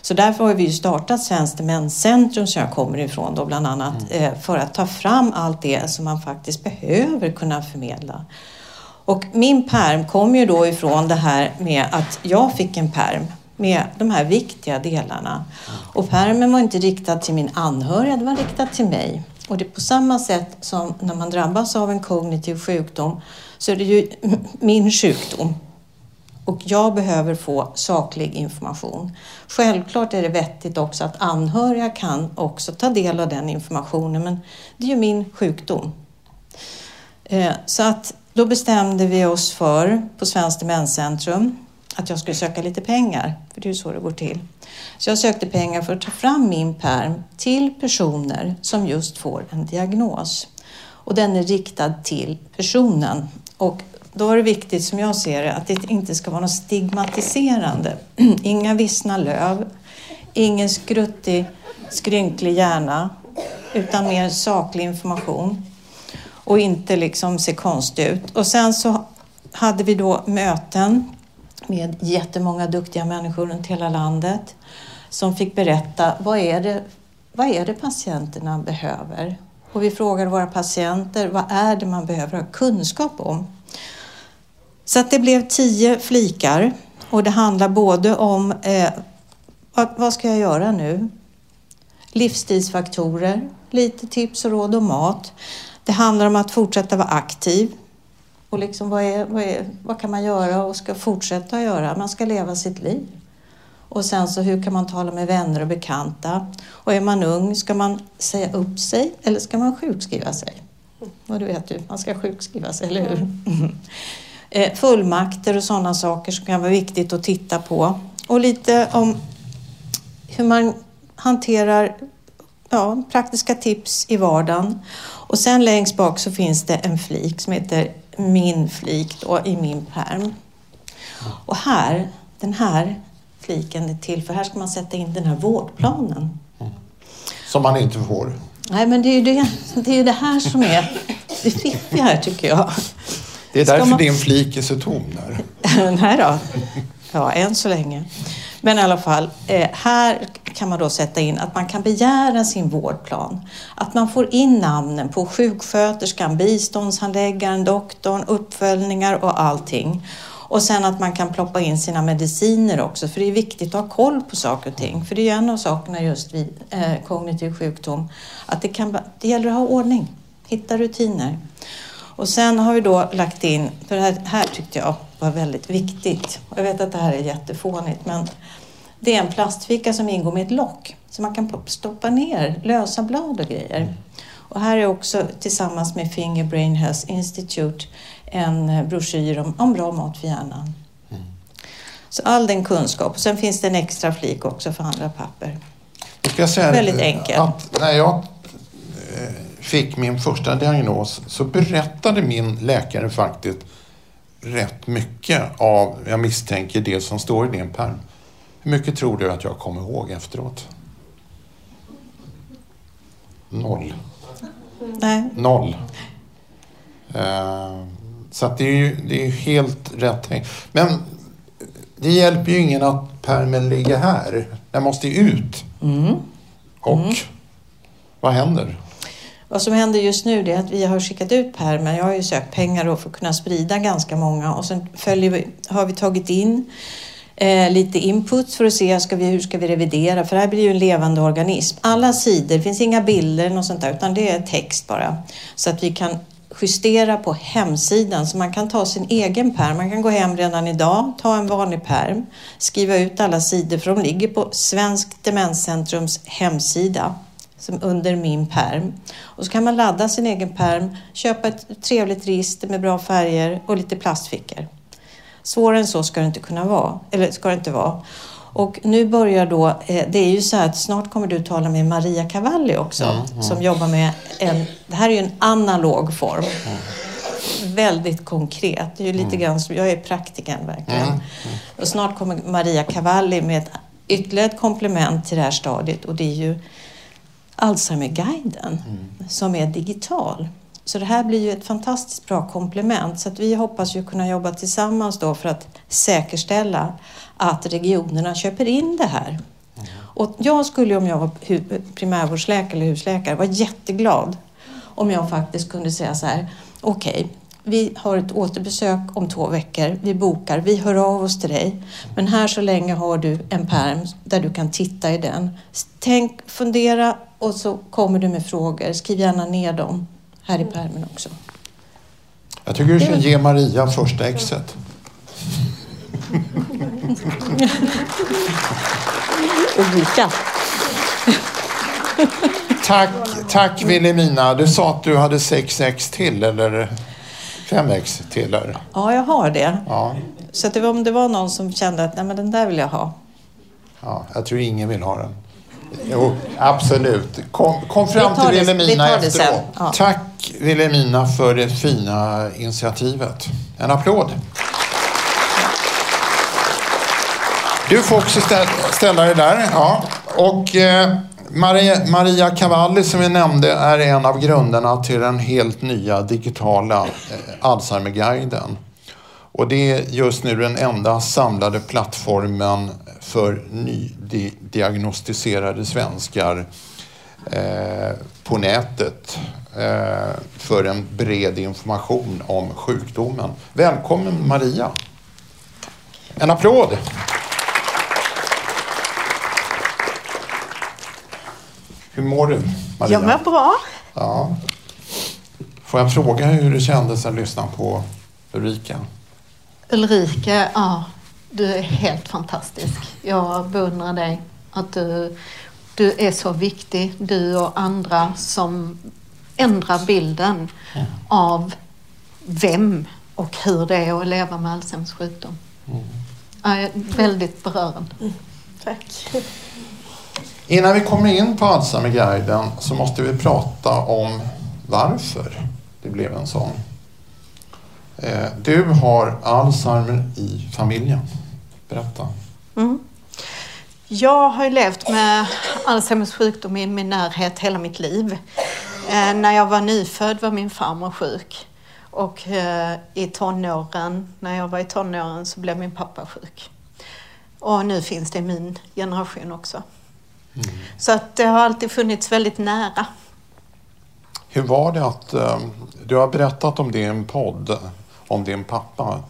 Så därför har vi startat Svenskt Demenscentrum som jag kommer ifrån då bland annat mm. Eh, för att ta fram allt det som man faktiskt behöver kunna förmedla. Och min perm kom ju då ifrån det här med att jag fick en perm med de här viktiga delarna. Och pärmen var inte riktad till min anhöriga, det var riktad till mig. Och det är på samma sätt som när man drabbas av en kognitiv sjukdom så är det ju min sjukdom. Och jag behöver få saklig information. Självklart är det vettigt också att anhöriga kan också ta del av den informationen men det är ju min sjukdom. Eh, så att då bestämde vi oss för på Svenskt Demenscentrum att jag skulle söka lite pengar, för det är ju så det går till. Så jag sökte pengar för att ta fram min perm till personer som just får en diagnos. Och den är riktad till personen. Och då är det viktigt, som jag ser det, att det inte ska vara något stigmatiserande. Inga vissna löv, ingen skruttig, skrynklig hjärna, utan mer saklig information. Och inte liksom se konstig ut. Och sen så hade vi då möten med jättemånga duktiga människor runt hela landet som fick berätta vad är det, vad är det patienterna behöver? Och vi frågade våra patienter vad är det man behöver ha kunskap om? Så att det blev tio flikar och det handlar både om eh, vad, vad ska jag göra nu? Livsstilsfaktorer, lite tips och råd om mat. Det handlar om att fortsätta vara aktiv. Och liksom vad, är, vad, är, vad kan man göra och ska fortsätta göra? Man ska leva sitt liv. Och sen så hur kan man tala med vänner och bekanta? Och är man ung, ska man säga upp sig eller ska man sjukskriva sig? Och du vet ju, man ska sjukskriva sig, eller hur? Mm. Fullmakter och sådana saker som kan vara viktigt att titta på. Och lite om hur man hanterar ja, praktiska tips i vardagen. Och sen längst bak så finns det en flik som heter min flik då, i min perm. Och här, den här fliken är till för här ska man sätta in den här vårdplanen. Som man inte får? Nej, men det är ju det, det, är det här som är det fiffiga här tycker jag. Det är därför man... din flik är så tom där. Nej då. Ja, än så länge. Men i alla fall, eh, här kan man då sätta in att man kan begära sin vårdplan. Att man får in namnen på sjuksköterskan, biståndshandläggaren, doktorn, uppföljningar och allting. Och sen att man kan ploppa in sina mediciner också, för det är viktigt att ha koll på saker och ting. För det är en av sakerna just vid eh, kognitiv sjukdom, att det, kan, det gäller att ha ordning, hitta rutiner. Och sen har vi då lagt in, för det här, här tyckte jag var väldigt viktigt. Jag vet att det här är jättefånigt, men det är en plastficka som ingår med ett lock så man kan stoppa ner lösa blad och grejer. Och här är också tillsammans med Finger Brain Health Institute en broschyr om, om bra mat för hjärnan. Mm. Så all den kunskap. Och sen finns det en extra flik också för andra papper. Jag säga Väldigt enkelt. Att jag eh, fick min första diagnos så berättade min läkare faktiskt rätt mycket av, jag misstänker, det som står i din pärm. Hur mycket tror du att jag kommer ihåg efteråt? Noll. Nej. Noll. Uh, så att det är ju det är helt rätt tänkt. Men det hjälper ju ingen att pärmen ligger här. Den måste ju ut. Mm. Och mm. vad händer? Vad som händer just nu är att vi har skickat ut pärmen. Jag har ju sökt pengar för att kunna sprida ganska många och sen följer vi, har vi tagit in eh, lite input för att se ska vi, hur ska vi revidera, för det här blir ju en levande organism. Alla sidor, det finns inga bilder eller något sånt där, utan det är text bara. Så att vi kan justera på hemsidan så man kan ta sin egen perm. Man kan gå hem redan idag, ta en vanlig perm, skriva ut alla sidor för de ligger på Svensk Demenscentrums hemsida som under min perm. Och så kan man ladda sin egen perm, köpa ett trevligt register med bra färger och lite plastfickor. Svårare än så ska det inte kunna vara, eller ska det inte vara. Och nu börjar då, eh, det är ju så här att snart kommer du tala med Maria Cavalli också, mm, mm. som jobbar med en, det här är ju en analog form. Mm. Väldigt konkret. Det är ju lite mm. grann som, jag är praktikern verkligen. Mm, mm. Och snart kommer Maria Cavalli med ett, ytterligare ett komplement till det här stadiet och det är ju Alzheimerguiden som är digital. Så det här blir ju ett fantastiskt bra komplement så att vi hoppas ju kunna jobba tillsammans då för att säkerställa att regionerna köper in det här. Mm. Och jag skulle om jag var primärvårdsläkare eller husläkare vara jätteglad om jag faktiskt kunde säga så här, okej, okay, vi har ett återbesök om två veckor, vi bokar, vi hör av oss till dig. Men här så länge har du en perm där du kan titta i den. Tänk, fundera och så kommer du med frågor. Skriv gärna ner dem här i pärmen också. Jag tycker du ska ge Maria första exet. Ulrika. tack, tack Wilhelmina. Du sa att du hade sex ex till, eller fem ex till? Eller? Ja, jag har det. Ja. Så att det var, om det var någon som kände att Nej, men den där vill jag ha. Ja, jag tror ingen vill ha den. Jo, absolut. Kom, kom fram till Wilhelmina efteråt. Ja. Tack Wilhelmina för det fina initiativet. En applåd. Du får också ställa dig där. Ja. Och eh, Maria, Maria Cavalli som vi nämnde är en av grundarna till den helt nya digitala eh, Alzheimerguiden. Och det är just nu den enda samlade plattformen för nydiagnostiserade svenskar eh, på nätet eh, för en bred information om sjukdomen. Välkommen Maria! En applåd! Hur mår du, Maria? Jag mår bra. Ja. Får jag fråga hur det kändes att lyssna på Ulrika? Ulrika, ja, du är helt fantastisk. Jag beundrar dig. Att du, du är så viktig, du och andra som ändrar bilden ja. av vem och hur det är att leva med Alzheimers sjukdom. Mm. Jag är väldigt berörande. Mm. Tack. Innan vi kommer in på Alzheimerguiden så måste vi prata om varför det blev en sån. Eh, du har Alzheimer i familjen. Berätta. Mm. Jag har levt med Alzheimers sjukdom i min närhet hela mitt liv. Eh, när jag var nyfödd var min farmor sjuk. Och eh, i tonåren, när jag var i tonåren så blev min pappa sjuk. Och nu finns det i min generation också. Mm. Så att det har alltid funnits väldigt nära. Hur var det att, eh, du har berättat om det i en podd, om din pappa.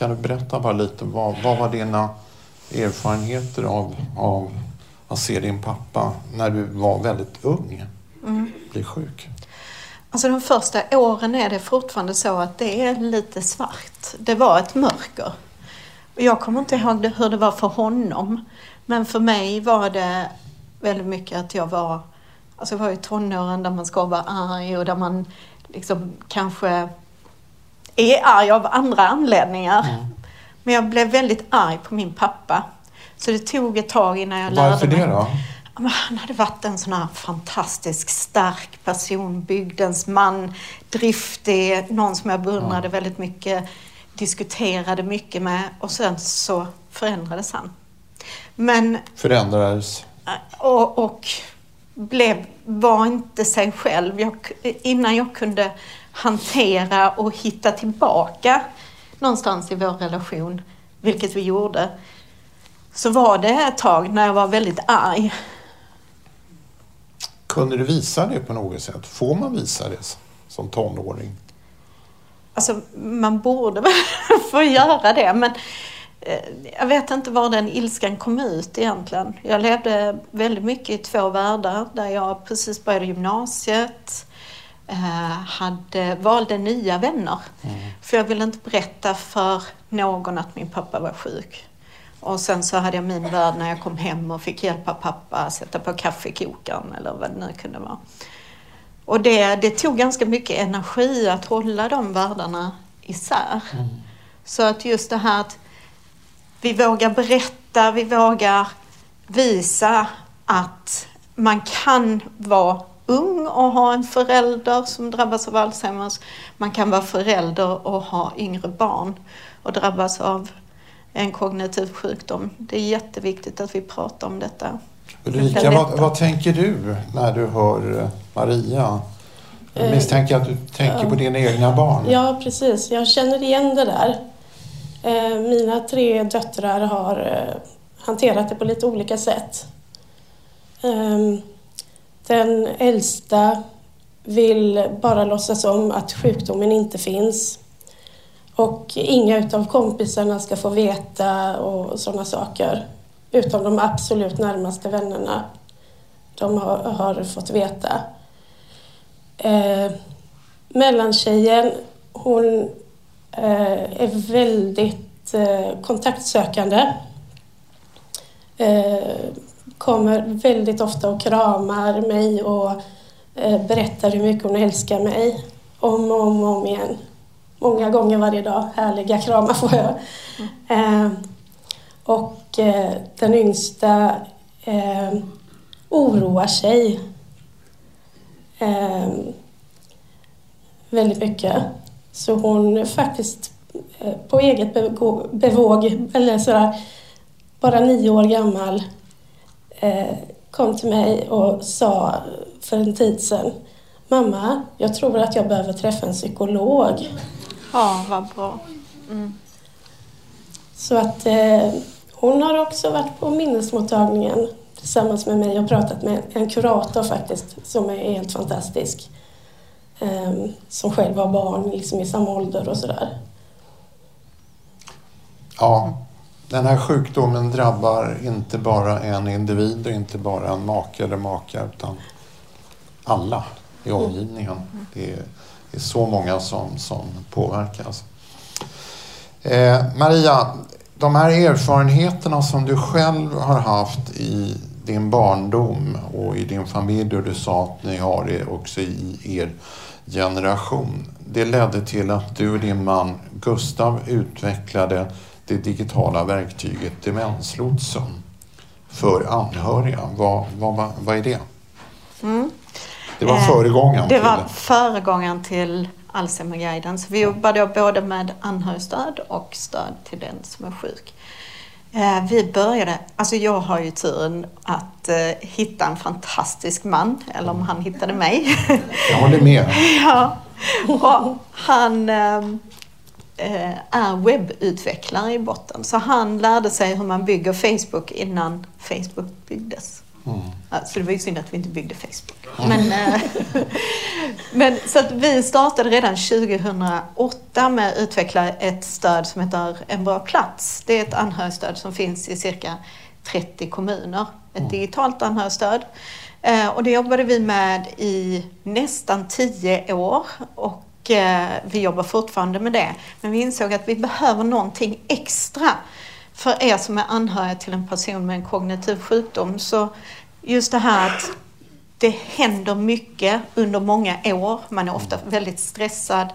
Kan du berätta bara lite, vad, vad var dina erfarenheter av, av att se din pappa när du var väldigt ung mm. bli sjuk? Alltså de första åren är det fortfarande så att det är lite svart. Det var ett mörker. Jag kommer inte ihåg hur det var för honom. Men för mig var det väldigt mycket att jag var, alltså jag var i tonåren där man ska vara arg och där man liksom kanske är arg av andra anledningar. Mm. Men jag blev väldigt arg på min pappa. Så det tog ett tag innan jag lärde mig. Varför det då? Han hade varit en sån här fantastisk, stark person, bygdens man, driftig, någon som jag beundrade ja. väldigt mycket, diskuterade mycket med och sen så förändrades han. Men... Förändrades? Och, och blev, var inte sig själv. Jag, innan jag kunde hantera och hitta tillbaka någonstans i vår relation, vilket vi gjorde, så var det ett tag när jag var väldigt arg. Kunde du visa det på något sätt? Får man visa det som tonåring? Alltså, man borde väl få göra det, men eh, jag vet inte var den ilskan kom ut egentligen. Jag levde väldigt mycket i två världar där jag precis började gymnasiet, hade, valde nya vänner. Mm. För jag ville inte berätta för någon att min pappa var sjuk. Och sen så hade jag min värld när jag kom hem och fick hjälpa pappa sätta på kaffekokaren eller vad det nu kunde vara. Och det, det tog ganska mycket energi att hålla de världarna isär. Mm. Så att just det här att vi vågar berätta, vi vågar visa att man kan vara ung och ha en förälder som drabbas av Alzheimers. Man kan vara förälder och ha yngre barn och drabbas av en kognitiv sjukdom. Det är jätteviktigt att vi pratar om detta. Ulrika, vad, vad, tänker du när du hör eh, Maria? Jag eh, misstänker att du tänker på dina egna barn. Ja, precis. Jag känner igen det där. Eh, mina tre döttrar har hanterat det på lite olika sätt. Den äldsta vill bara låtsas om att sjukdomen inte finns. Och inga utav kompisarna ska få veta och sådana saker. Utom de absolut närmaste vännerna. De har, har fått veta. Eh, mellantjejen, hon eh, är väldigt eh, kontaktsökande. Eh, kommer väldigt ofta och kramar mig och eh, berättar hur mycket hon älskar mig. Om och om, och om igen. Många gånger varje dag. Härliga kramar får jag. Mm. Och eh, den yngsta oroar sig väldigt mycket. Så hon faktiskt på eget bevåg, eller sådär, bara nio år gammal, kom till mig och sa för en tid sedan Mamma, jag tror att jag behöver träffa en psykolog. Ja, vad bra. Mm. Så att eh, hon har också varit på minnesmottagningen tillsammans med mig och pratat med en kurator faktiskt som är helt fantastisk. Eh, som själv har barn liksom i samma ålder och sådär. Ja, den här sjukdomen drabbar inte bara en individ och inte bara en make eller maka utan alla i mm. omgivningen. Det är, det är så många som, som påverkas. Eh, Maria, de här erfarenheterna som du själv har haft i din barndom och i din familj och du sa att ni har det också i er generation. Det ledde till att du och din man Gustav utvecklade det digitala verktyget Demenslotsen för anhöriga. Vad, vad, vad är det? Mm. Det var föregångaren Det var föregångaren till Alzheimerguiden. Så vi jobbar då både med anhörigstöd och stöd till den som är sjuk. Eh, vi började, alltså jag har ju turen att eh, hitta en fantastisk man, eller om han hittade mig. Jag håller med. ja. Och han eh, är webbutvecklare i botten, så han lärde sig hur man bygger Facebook innan Facebook byggdes. Mm. Så det var ju synd att vi inte byggde Facebook. Men, eh, men, så att vi startade redan 2008 med att utveckla ett stöd som heter En bra plats. Det är ett anhörigstöd som finns i cirka 30 kommuner. Ett mm. digitalt anhörigstöd. Eh, och det jobbade vi med i nästan 10 år. Och Eh, vi jobbar fortfarande med det. Men vi insåg att vi behöver någonting extra för er som är anhöriga till en person med en kognitiv sjukdom. Så just det här att det händer mycket under många år. Man är ofta väldigt stressad.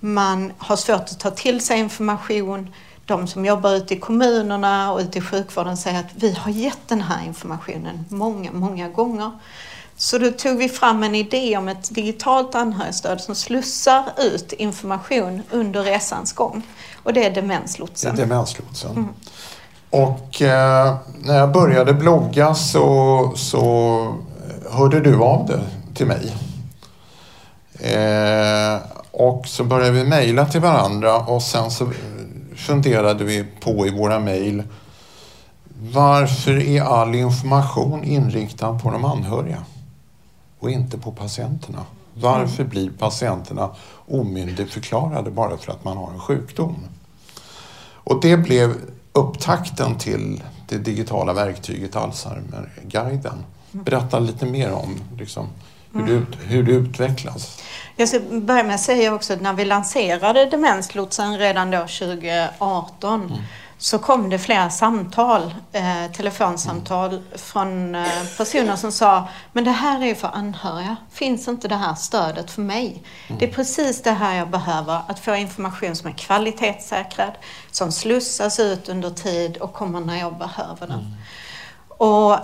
Man har svårt att ta till sig information. De som jobbar ute i kommunerna och ute i sjukvården säger att vi har gett den här informationen många, många gånger. Så då tog vi fram en idé om ett digitalt anhörigstöd som slussar ut information under resans gång. Och det är Demenslotsen. Det är Demenslotsen. Mm. Och eh, när jag började blogga så, så hörde du av dig till mig. Eh, och så började vi mejla till varandra och sen så funderade vi på i våra mejl varför är all information inriktad på de anhöriga och inte på patienterna? Varför blir patienterna omyndigförklarade bara för att man har en sjukdom? Och det blev upptakten till det digitala verktyget Alzheimerguiden. Berätta lite mer om liksom, hur, det, hur det utvecklas. Jag ska börja med att säga också att när vi lanserade Demenslotsen redan då 2018 mm. Så kom det flera samtal, eh, telefonsamtal från eh, personer som sa men det här är för anhöriga. Finns inte det här stödet för mig? Det är precis det här jag behöver, att få information som är kvalitetssäkrad, som slussas ut under tid och kommer när jag behöver den. Och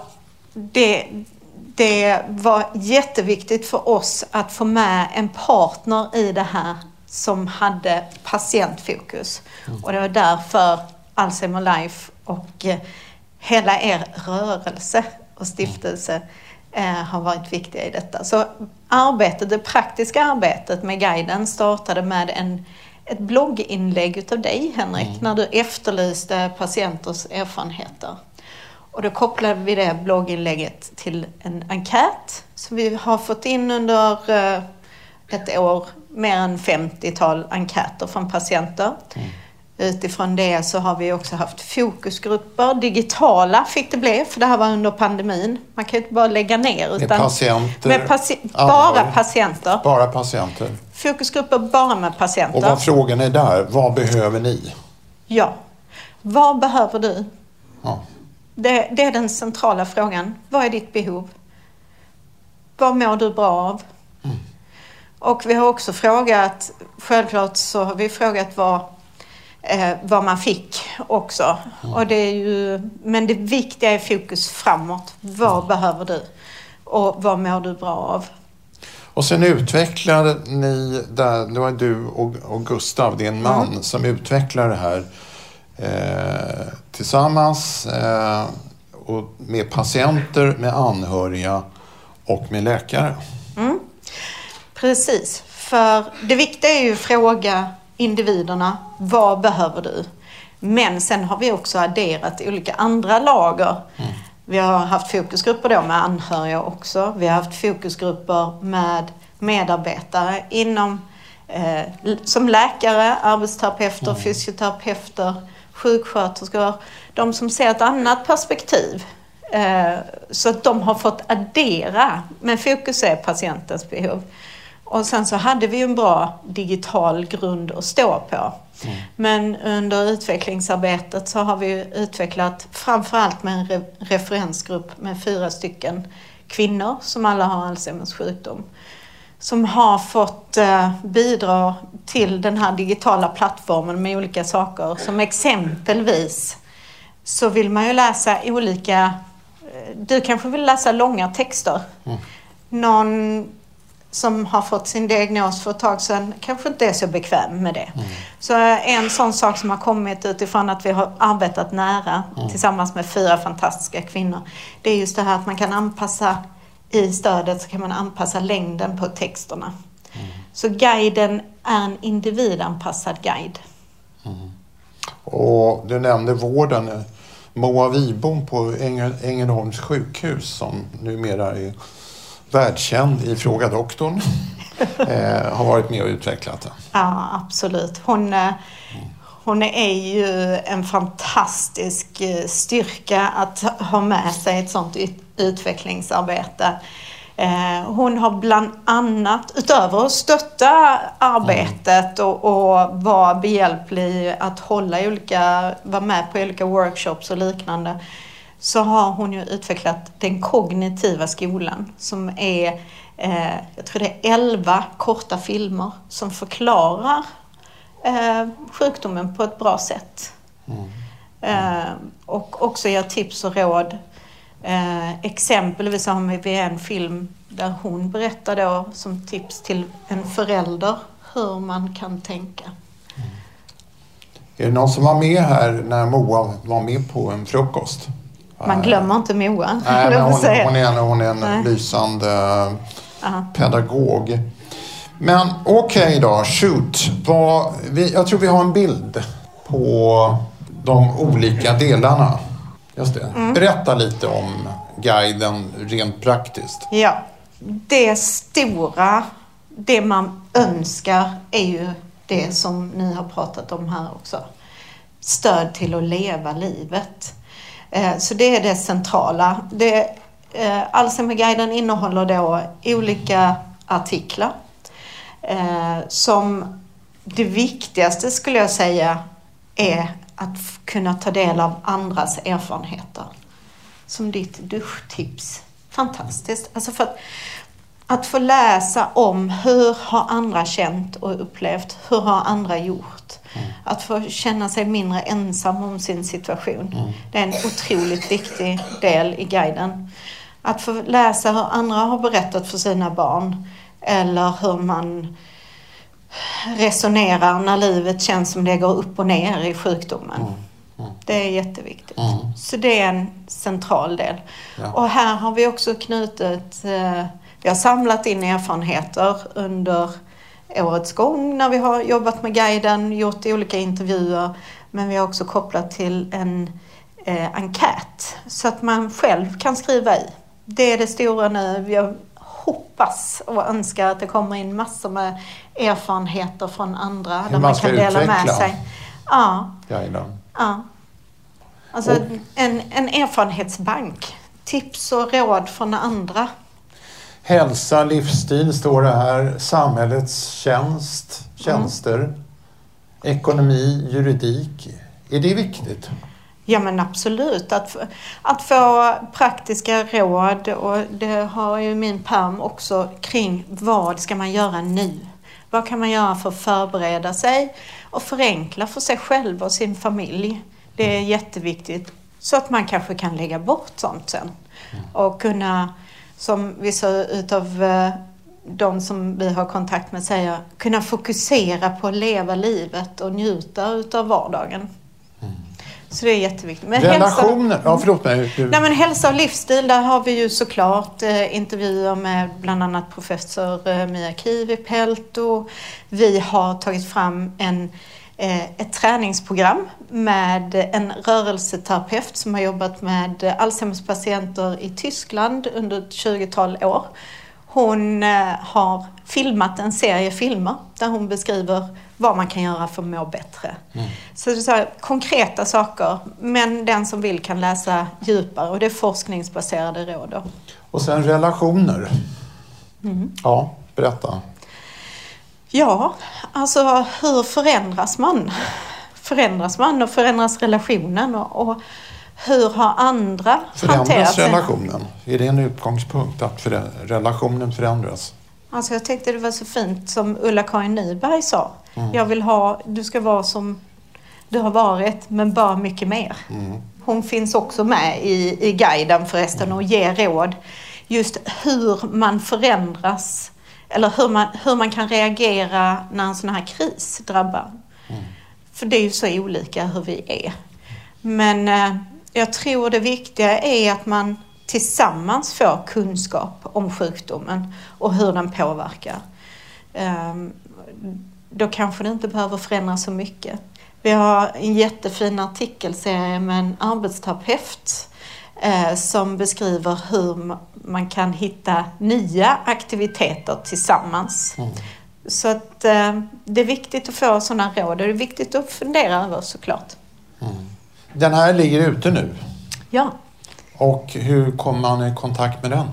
det, det var jätteviktigt för oss att få med en partner i det här som hade patientfokus. Och det var därför Alzheimer Life och eh, hela er rörelse och stiftelse eh, har varit viktiga i detta. Så arbetet, det praktiska arbetet med guiden startade med en, ett blogginlägg utav dig Henrik, när du efterlyste patienters erfarenheter. Och då kopplade vi det blogginlägget till en enkät som vi har fått in under eh, ett år, mer än 50-tal enkäter från patienter. Utifrån det så har vi också haft fokusgrupper, digitala fick det bli, för det här var under pandemin. Man kan ju inte bara lägga ner. Med Utan patienter, med paci- bara patienter. Bara patienter. Fokusgrupper bara med patienter. Och vad frågan är där, vad behöver ni? Ja. Vad behöver du? Ja. Det, det är den centrala frågan. Vad är ditt behov? Vad mår du bra av? Och vi har också frågat, självklart så har vi frågat vad, eh, vad man fick också. Och det är ju, men det viktiga är fokus framåt. Vad behöver du? Och vad mår du bra av? Och sen utvecklade ni, där, det var du och, och Gustav, din man, Mm. som utvecklade det här eh, tillsammans eh, och med patienter, med anhöriga och med läkare. Precis, för det viktiga är ju att fråga individerna, vad behöver du? Men sen har vi också adderat olika andra lager. Vi har haft fokusgrupper då med anhöriga också. Vi har haft fokusgrupper med medarbetare inom, eh, som läkare, arbetsterapeuter, fysioterapeuter, sjuksköterskor. De som ser ett annat perspektiv. Eh, så att de har fått addera, men fokus är patientens behov. Och sen så hade vi en bra digital grund att stå på. Men under utvecklingsarbetet så har vi utvecklat framförallt med en re- referensgrupp med fyra stycken kvinnor som alla har Alzheimers sjukdom. Som har fått eh, bidra till den här digitala plattformen med olika saker. Som exempelvis så vill man ju läsa olika... eh, Du kanske vill läsa långa texter. Någon som har fått sin diagnos för ett tag sedan kanske inte är så bekväm med det. Så en sån sak som har kommit utifrån att vi har arbetat nära tillsammans med fyra fantastiska kvinnor. Det är just det här att man kan anpassa i stödet så kan man anpassa längden på texterna. Så guiden är en individanpassad guide. Och du nämnde vården. Moa Wibom på Ängel, Ängelholms sjukhus som numera är världskänd i Fråga doktorn. eh, har varit med och utvecklat det. Ja, absolut. Hon, eh, hon är ju en fantastisk eh, styrka att ha med sig ett sånt ut- utvecklingsarbete. Eh, Hon har bland annat, utöver att stötta arbetet och, och vara behjälplig att hålla i olika, vara med på olika workshops och liknande, så har hon ju utvecklat den kognitiva skolan som är, eh, jag tror det är 11 korta filmer som förklarar eh, sjukdomen på ett bra sätt. Eh, och också ger tips och råd. Eh, exempelvis har vi en film där hon berättar då som tips till en förälder hur man kan tänka. Är det någon som var med här när Moa var med på en frukost? Man glömmer inte Moa. Nej, men hon, hon är en, hon är en Nej. lysande Ja. pedagog. Men okej då, shoot. Vad, vi, jag tror vi har en bild på de olika delarna. Just det. Mm. Berätta lite om guiden rent praktiskt. Ja, det stora, det man önskar är ju det som ni har pratat om här också. Stöd till att leva livet. Eh, så det är det centrala. Det, eh, Alzheimerguiden innehåller då olika artiklar eh, som det viktigaste skulle jag säga är att kunna ta del av andras erfarenheter. Som ditt duschtips. Fantastiskt. Alltså för att, att få läsa om hur har andra känt och upplevt, hur har andra gjort? Mm. Att få känna sig mindre ensam om sin situation. Mm. Det är en otroligt viktig del i guiden. Att få läsa hur andra har berättat för sina barn eller hur man resonerar när livet känns som det går upp och ner i sjukdomen. Mm. Det är jätteviktigt. Mm. Så det är en central del. Ja. Och här har vi också knutit, eh, vi har samlat in erfarenheter under årets gång när vi har jobbat med guiden, gjort olika intervjuer. Men vi har också kopplat till en eh, enkät så att man själv kan skriva i. Det är det stora nu. Jag hoppas och önskar att det kommer in massor med erfarenheter från andra Hur där man kan dela med sig. Ja. Guiden. ja. Alltså och. en, en erfarenhetsbank. Tips och råd från andra. Hälsa, livsstil står det här. Samhällets tjänst, tjänster. Mm. Ekonomi, juridik. Är det viktigt? Ja men absolut. Att, att få praktiska råd och det har ju min perm också kring vad ska man göra nu? Vad kan man göra för att förbereda sig och förenkla för sig själv och sin familj? Det är jätteviktigt så att man kanske kan lägga bort sånt sen och kunna, som vissa utav eh, de som vi har kontakt med säger, kunna fokusera på att leva livet och njuta utav vardagen. Så det är jätteviktigt. Men Relationer? Hälsa, ja, förlåt mig. Du... Nej, men hälsa och livsstil, där har vi ju såklart eh, intervjuer med bland annat professor eh, Mia Kivipelto. Vi har tagit fram en, eh, ett träningsprogram med en rörelseterapeut som har jobbat med Alzheimers patienter i Tyskland under ett 20-tal år. Hon eh, har filmat en serie filmer där hon beskriver vad man kan göra för att må bättre. Mm. Så det är så här, konkreta saker, men den som vill kan läsa djupare och det är forskningsbaserade råd. Då. Och sen relationer. Mm. Ja, berätta. Ja, alltså hur förändras man? Förändras man och förändras relationen? Och, och hur har andra förändras hanterat Förändras relationen? Är det en utgångspunkt att för relationen förändras? Alltså jag tyckte det var så fint som Ulla-Karin Nyberg sa. Mm. Jag vill ha, du ska vara som du har varit, men bara mycket mer. Mm. Hon finns också med i, i guiden förresten och ger råd just hur man förändras eller hur man, hur man kan reagera när en sån här kris drabbar. Mm. För det är ju så olika hur vi är. Men eh, jag tror det viktiga är att man tillsammans får kunskap om sjukdomen och hur den påverkar. Ehm, då kanske det inte behöver förändras så mycket. Vi har en jättefin artikelserie med en arbetsterapeut eh, som beskriver hur man kan hitta nya aktiviteter tillsammans. Mm. Så att eh, det är viktigt att få sådana råd och det är viktigt att fundera över såklart. Mm. Den här ligger ute nu? Ja. Och hur kommer man i kontakt med den?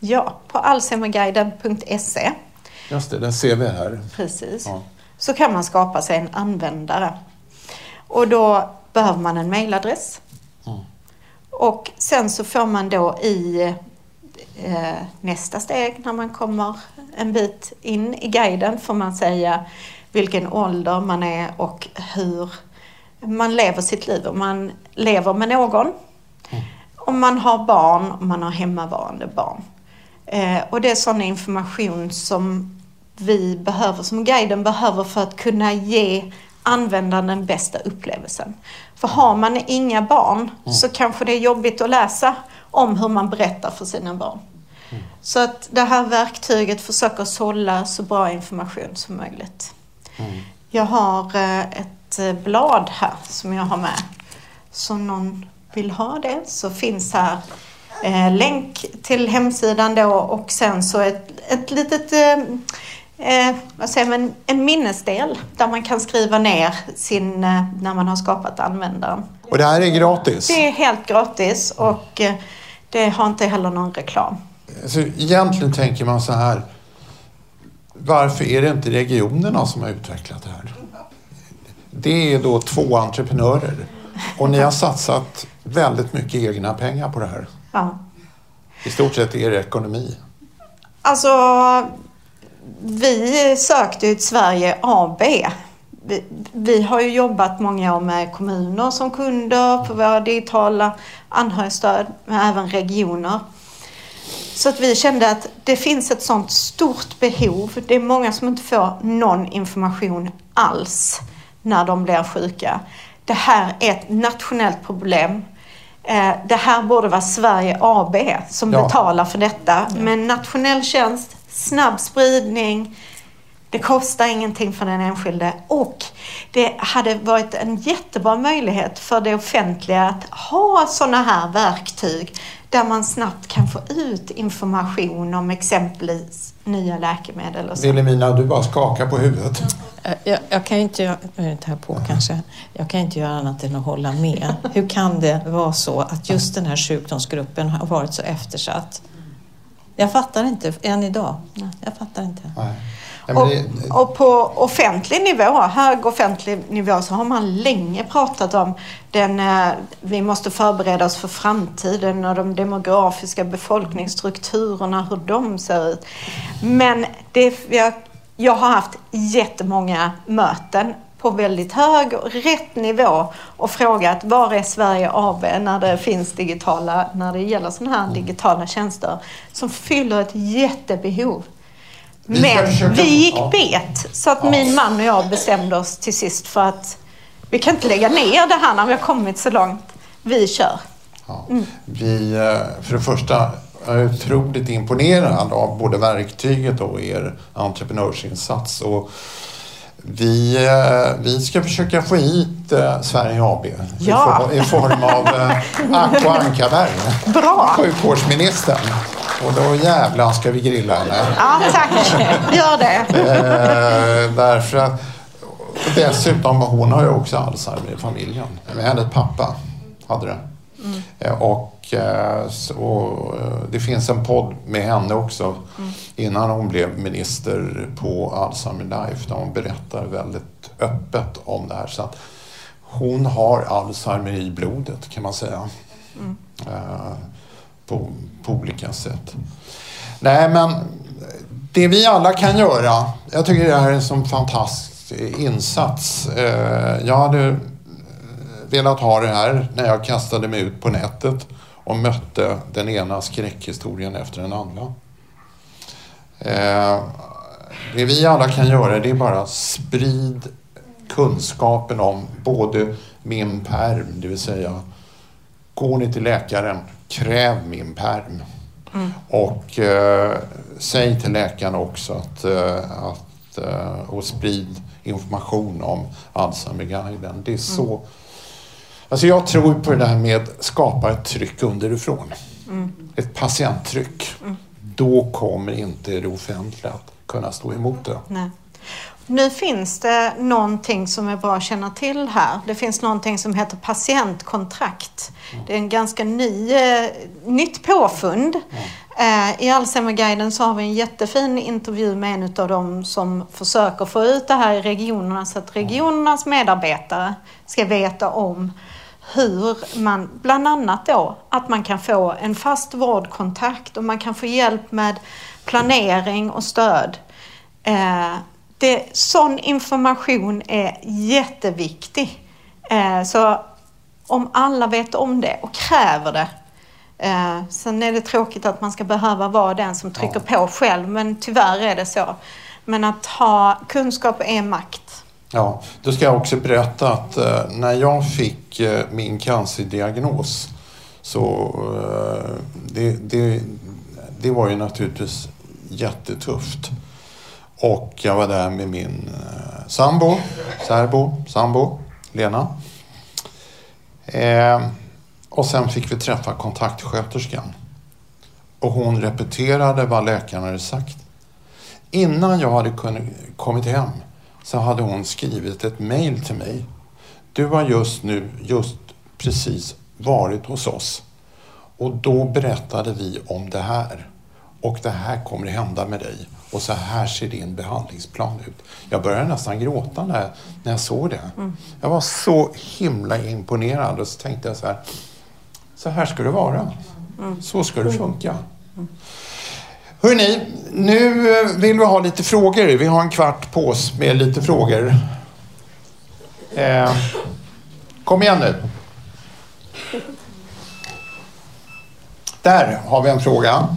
Ja, på alzheimerguiden.se. Just det, den ser vi här. Precis. Ja. Så kan man skapa sig en användare. Och då behöver man en mailadress. Mm. Och sen så får man då i eh, nästa steg när man kommer en bit in i guiden får man säga vilken ålder man är och hur man lever sitt liv. Om man lever med någon om man har barn, om man har hemmavarande barn. Eh, och det är sån information som vi behöver, som guiden behöver för att kunna ge användaren den bästa upplevelsen. För har man inga barn mm. så kanske det är jobbigt att läsa om hur man berättar för sina barn. Mm. Så att det här verktyget försöker sålla så bra information som möjligt. Mm. Jag har eh, ett eh, blad här som jag har med. Som någon vill ha det så finns här eh, länk till hemsidan då och sen så ett, ett litet eh, vad säger man, en minnesdel där man kan skriva ner sin, när man har skapat användaren. Och det här är gratis? Det är helt gratis och det har inte heller någon reklam. Så egentligen tänker man så här, varför är det inte regionerna som har utvecklat det här? det är då två entreprenörer. Och ni har satsat väldigt mycket egna pengar på det här. Ja. I stort sett er ekonomi. Alltså, vi sökte ett Sverige AB. Vi, vi har ju jobbat många år med kommuner som kunder för våra digitala anhörigstöd, men även regioner. Så att vi kände att det finns ett sånt stort behov. Det är många som inte får någon information alls när de blir sjuka. Det här är ett nationellt problem. Eh, Det här borde vara Sverige AB som Ja. betalar för detta. Med nationell tjänst, snabb spridning, det kostar ingenting för den enskilde och det hade varit en jättebra möjlighet för det offentliga att ha sådana här verktyg där man snabbt kan få ut information om exempelvis nya läkemedel och så. Vilhelmina, du bara skakar på huvudet. Eh, Jag, jag kan ju inte, göra- nu är det här på kanske, jag kan inte göra annat än att hålla med. Hur kan det vara så att just den här sjukdomsgruppen har varit så eftersatt? Jag fattar inte än idag. Jag fattar inte. Nej. Och, och på offentlig nivå, hög offentlig nivå, så har man länge pratat om den, eh, vi måste förbereda oss för framtiden och de demografiska befolkningsstrukturerna, hur de ser ut. Men det, jag, jag har haft jättemånga möten på väldigt hög och rätt nivå och frågat var är Sverige AB när det finns digitala, när det gäller sådana här digitala tjänster som fyller ett jättebehov. Men vi gick bet så att min man och jag bestämde oss till sist för att vi kan inte lägga ner det här när vi har kommit så långt. Vi kör. ja. vi, eh, för det första, är otroligt imponerad av både verktyget och er entreprenörsinsats. Och vi, eh, vi ska försöka få hit eh, Sverige AB Ja. i, form, av eh, Acko Ankarberg, Bra! sjukvårdsministern. Och då jävlar ska vi grilla henne. Ja, tack. Gör det. Därför att dessutom, hon har ju också Alzheimer i familjen. Hennes pappa hade det. Eh, och, och eh, det finns en podd med henne också innan hon blev minister på Alzheimer Life där hon berättar väldigt öppet om det här. Så att hon har Alzheimer i blodet kan man säga. Eh, på, på olika sätt. Nej, men det vi alla kan göra. Jag tycker det här är en sån fantastisk insats. Eh, Jag hade eh, velat ha det här när jag kastade mig ut på nätet och mötte den ena skräckhistorien efter den andra. Eh, Det vi alla kan göra det är bara sprid kunskapen om både min perm, det vill säga går ni till läkaren, kräv min perm. Och eh, säg till läkaren också att, eh, att eh, och sprid information om Alzheimerguiden. Det är så... Alltså jag tror på det där med att skapa ett tryck underifrån. Ett patienttryck. Då kommer inte det offentliga att kunna stå emot det. Nej. Nu finns det någonting som är bra att känna till här. Det finns någonting som heter patientkontrakt. Det är en ganska ny, eh, nytt påfund. Eh, I Alzheimerguiden så har vi en jättefin intervju med en av dem som försöker få ut det här i regionerna så att regionernas medarbetare ska veta om hur man, bland annat då, att man kan få en fast vårdkontakt och man kan få hjälp med planering och stöd. Eh, det, sån information är jätteviktig. Eh, så om alla vet om det och kräver det. Eh, sen är det tråkigt att man ska behöva vara den som trycker på själv, men tyvärr är det så. Men att ha kunskap är makt. Ja, då ska jag också berätta att eh, när jag fick eh, min cancerdiagnos så eh, det, det, det var ju naturligtvis jättetufft. Och jag var där med min eh, sambo, särbo, sambo, Lena. Eh, och sen fick vi träffa kontaktsköterskan. Och hon repeterade vad läkaren hade sagt. Innan jag hade kunnat, kommit hem så hade hon skrivit ett mejl till mig. Du har just nu, just precis varit hos oss och då berättade vi om det här. och det här kommer hända med dig och så här ser din behandlingsplan ut. Jag började nästan gråta när, när jag såg det. Mm. Jag var så himla imponerad och så tänkte jag så här, så här ska det vara. Mm. Så ska det funka. Mm. Hörrni, nu vill vi ha lite frågor. Vi har en kvart på oss med lite frågor. Eh, kom igen nu. Där har vi en fråga.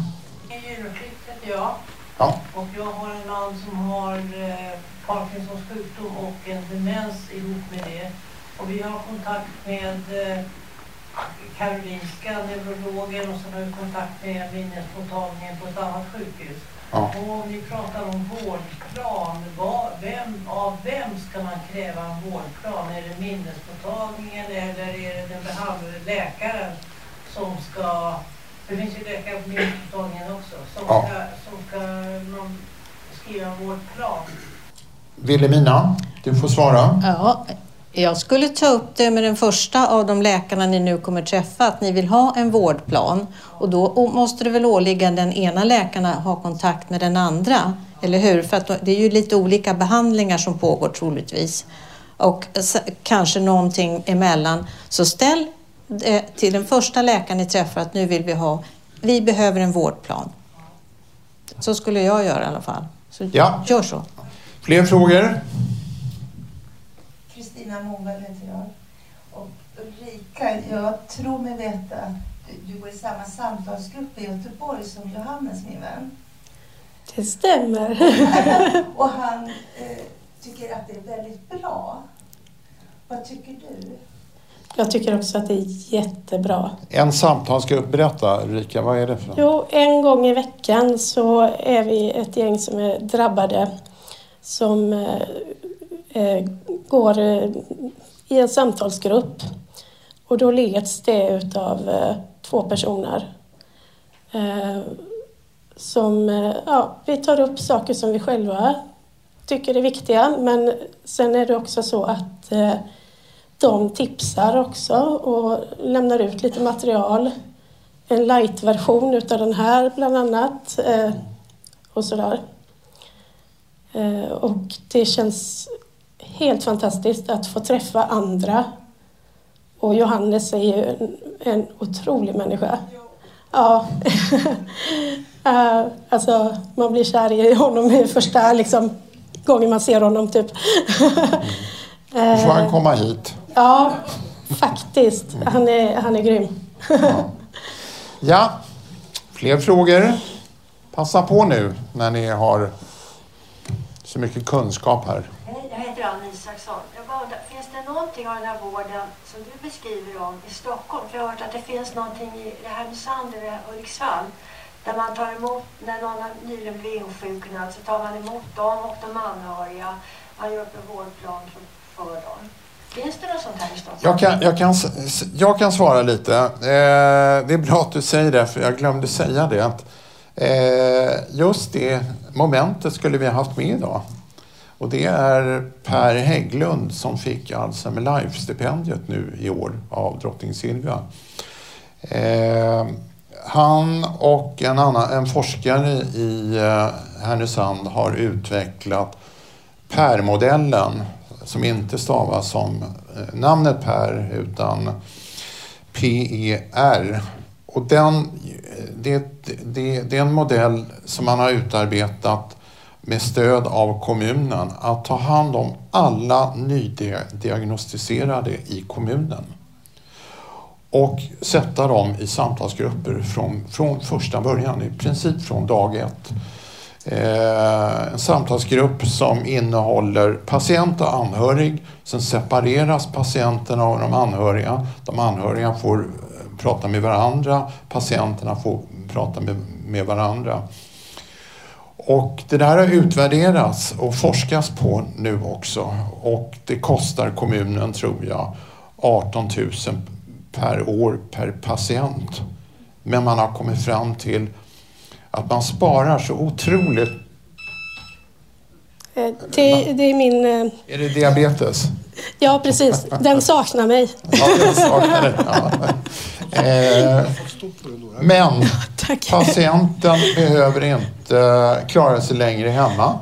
Ja. ja. Och jag har en man som har eh, Parkinsons sjukdom och en demens ihop med det. Och vi har kontakt med eh, Karolinska neurologen och så har vi kontakt med minnesmottagningen på ett annat sjukhus. Ja. Och om ni pratar om vårdplan, vad, vem, av vem ska man kräva en vårdplan? Är det minnesmottagningen eller är det den behandlade läkaren som ska det finns ju läkare på minnesmottagningen också som, ja. ska, som ska någon, skriva en vårdplan. Vilhelmina, du får svara. Ja, jag skulle ta upp det med den första av de läkarna ni nu kommer träffa, att ni vill ha en vårdplan. Och då måste det väl åligga den ena läkaren att ha kontakt med den andra, eller hur? För att det är ju lite olika behandlingar som pågår troligtvis. Och kanske någonting emellan. Så ställ till den första läkaren ni träffar att nu vill vi ha, vi behöver en vårdplan. Så skulle jag göra i alla fall. Så ja. gör så. Fler frågor? Kristina Moberg heter jag. Och Ulrika, jag tror mig veta att du går i samma samtalsgrupp i Göteborg som Johannes, min vän. Det stämmer. och han eh, tycker att det är väldigt bra. Vad tycker du? Jag tycker också att det är jättebra. En samtalsgrupp, berätta Rika, vad är det för Jo, en gång i veckan så är vi ett gäng som är drabbade som eh Eh, går eh, i en samtalsgrupp. Och då leds det utav eh, två personer. Eh, som, eh, ja, vi tar upp saker som vi själva tycker är viktiga men sen är det också så att eh, de tipsar också och lämnar ut lite material. En light-version utav den här bland annat. Eh, och sådär. Eh, och det känns helt fantastiskt att få träffa andra. Och Johannes är ju en, en otrolig människa. Ja. uh, alltså, man blir kär i honom i första liksom, gången man ser honom typ. Då får han komma hit. Ja, faktiskt. Han är, han är grym. ja. ja, fler frågor? Passa på nu när ni har så mycket kunskap här. Hej, Isaksson. Jag bara, finns det någonting av den här vården som du beskriver om i Stockholm? För jag har hört att det finns någonting i Härnösand och Hudiksvall där man tar emot, när någon har nyligen blivit insjuknad så tar man emot dem och de anhöriga. Man gör upp en vårdplan för, för dem. Finns det något sånt här i Stockholm? Jag kan, jag kan, jag kan svara lite. Eh, det är bra att du säger det, för jag glömde säga det. Att, eh, just det momentet skulle vi ha haft med idag. Och det är Per Hägglund som fick alltså Alzheimer Life-stipendiet nu i år av drottning Silvia. Eh, han och en, annan, en forskare i eh, Härnösand har utvecklat PER-modellen som inte stavas som eh, namnet Per utan PER. Och den, eh, det, det, det är en modell som man har utarbetat med stöd av kommunen att ta hand om alla nydiagnostiserade i kommunen och sätta dem i samtalsgrupper från, från första början, i princip från dag ett. Eh, en samtalsgrupp som innehåller patient och anhörig. Sen separeras patienterna och de anhöriga. De anhöriga får eh, prata med varandra, patienterna får prata med, med varandra. Och det där har utvärderats och forskas på nu också och det kostar kommunen, tror jag, 18 000 per år per patient. Men man har kommit fram till att man sparar så otroligt det, det, är min... Eh, är det diabetes? Ja, precis. Den saknar mig. Ja, den saknar dig. Ja. Eh, Men patienten behöver inte klara sig längre hemma.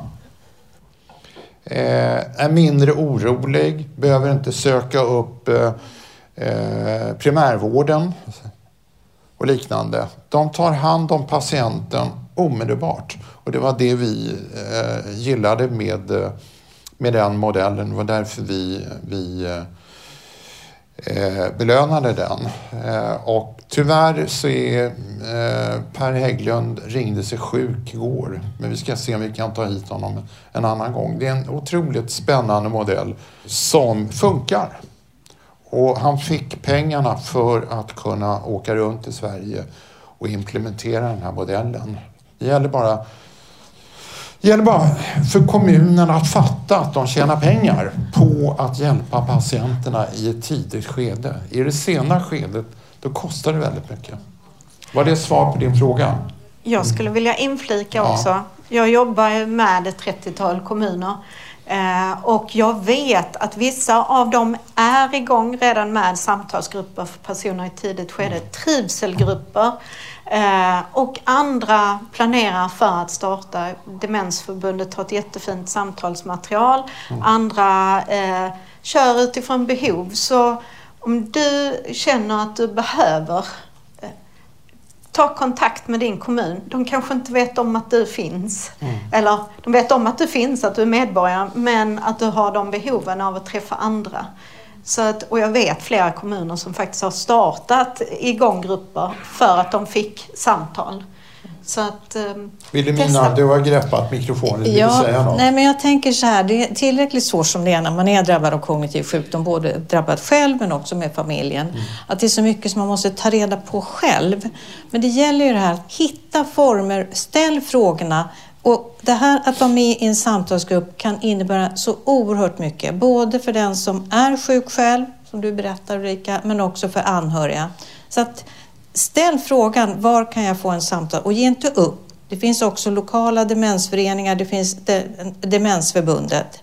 Eh, är mindre orolig, behöver inte söka upp eh, eh, primärvården och liknande. De tar hand om patienten omedelbart. Och det var det vi eh, gillade med, eh, med den modellen. Det var därför vi, vi eh, eh, belönade den. Eh, och tyvärr så är eh, Per Hägglund ringde sig sjuk igår. Men vi ska se om vi kan ta hit honom en annan gång. Det är en otroligt spännande modell som funkar. Och han fick pengarna för att kunna åka runt i Sverige och implementera den här modellen. Det gäller bara, det gäller bara för kommunerna att fatta att de tjänar pengar på att hjälpa patienterna i ett tidigt skede. I det sena skedet då kostar det väldigt mycket. Var det svar på din fråga? Jag skulle vilja inflika också. Ja. Jag jobbar med ett 30-tal kommuner och jag vet att vissa av dem är igång redan med samtalsgrupper för personer i tidigt skede, mm. trivselgrupper. Eh, och andra planerar för att starta. Demensförbundet har ett jättefint samtalsmaterial. Mm. Andra eh, kör utifrån behov. Så om du känner att du behöver ta kontakt med din kommun. De kanske inte vet om att du finns. Mm. Eller de vet om att du finns, att du är medborgare, men att du har de behoven av att träffa andra. Så att, och jag vet flera kommuner som faktiskt har startat igånggrupper för att de fick samtal. Så att, um, Wilhelmina, du har greppat mikrofonen. Vill ja, säga något? Nej, men jag tänker så här, det är tillräckligt svårt som det är när man är drabbad av kognitiv sjukdom, både drabbad själv men också med familjen. Mm. Att det är så mycket som man måste ta reda på själv. Men det gäller ju det här, hitta former, ställ frågorna. Och det här att vara med i en samtalsgrupp kan innebära så oerhört mycket. Både för den som är sjuk själv, som du berättar Ulrika, men också för anhöriga. Så att ställ frågan, var kan jag få en samtal? Och ge inte upp. Det finns också lokala demensföreningar, det finns Demensförbundet.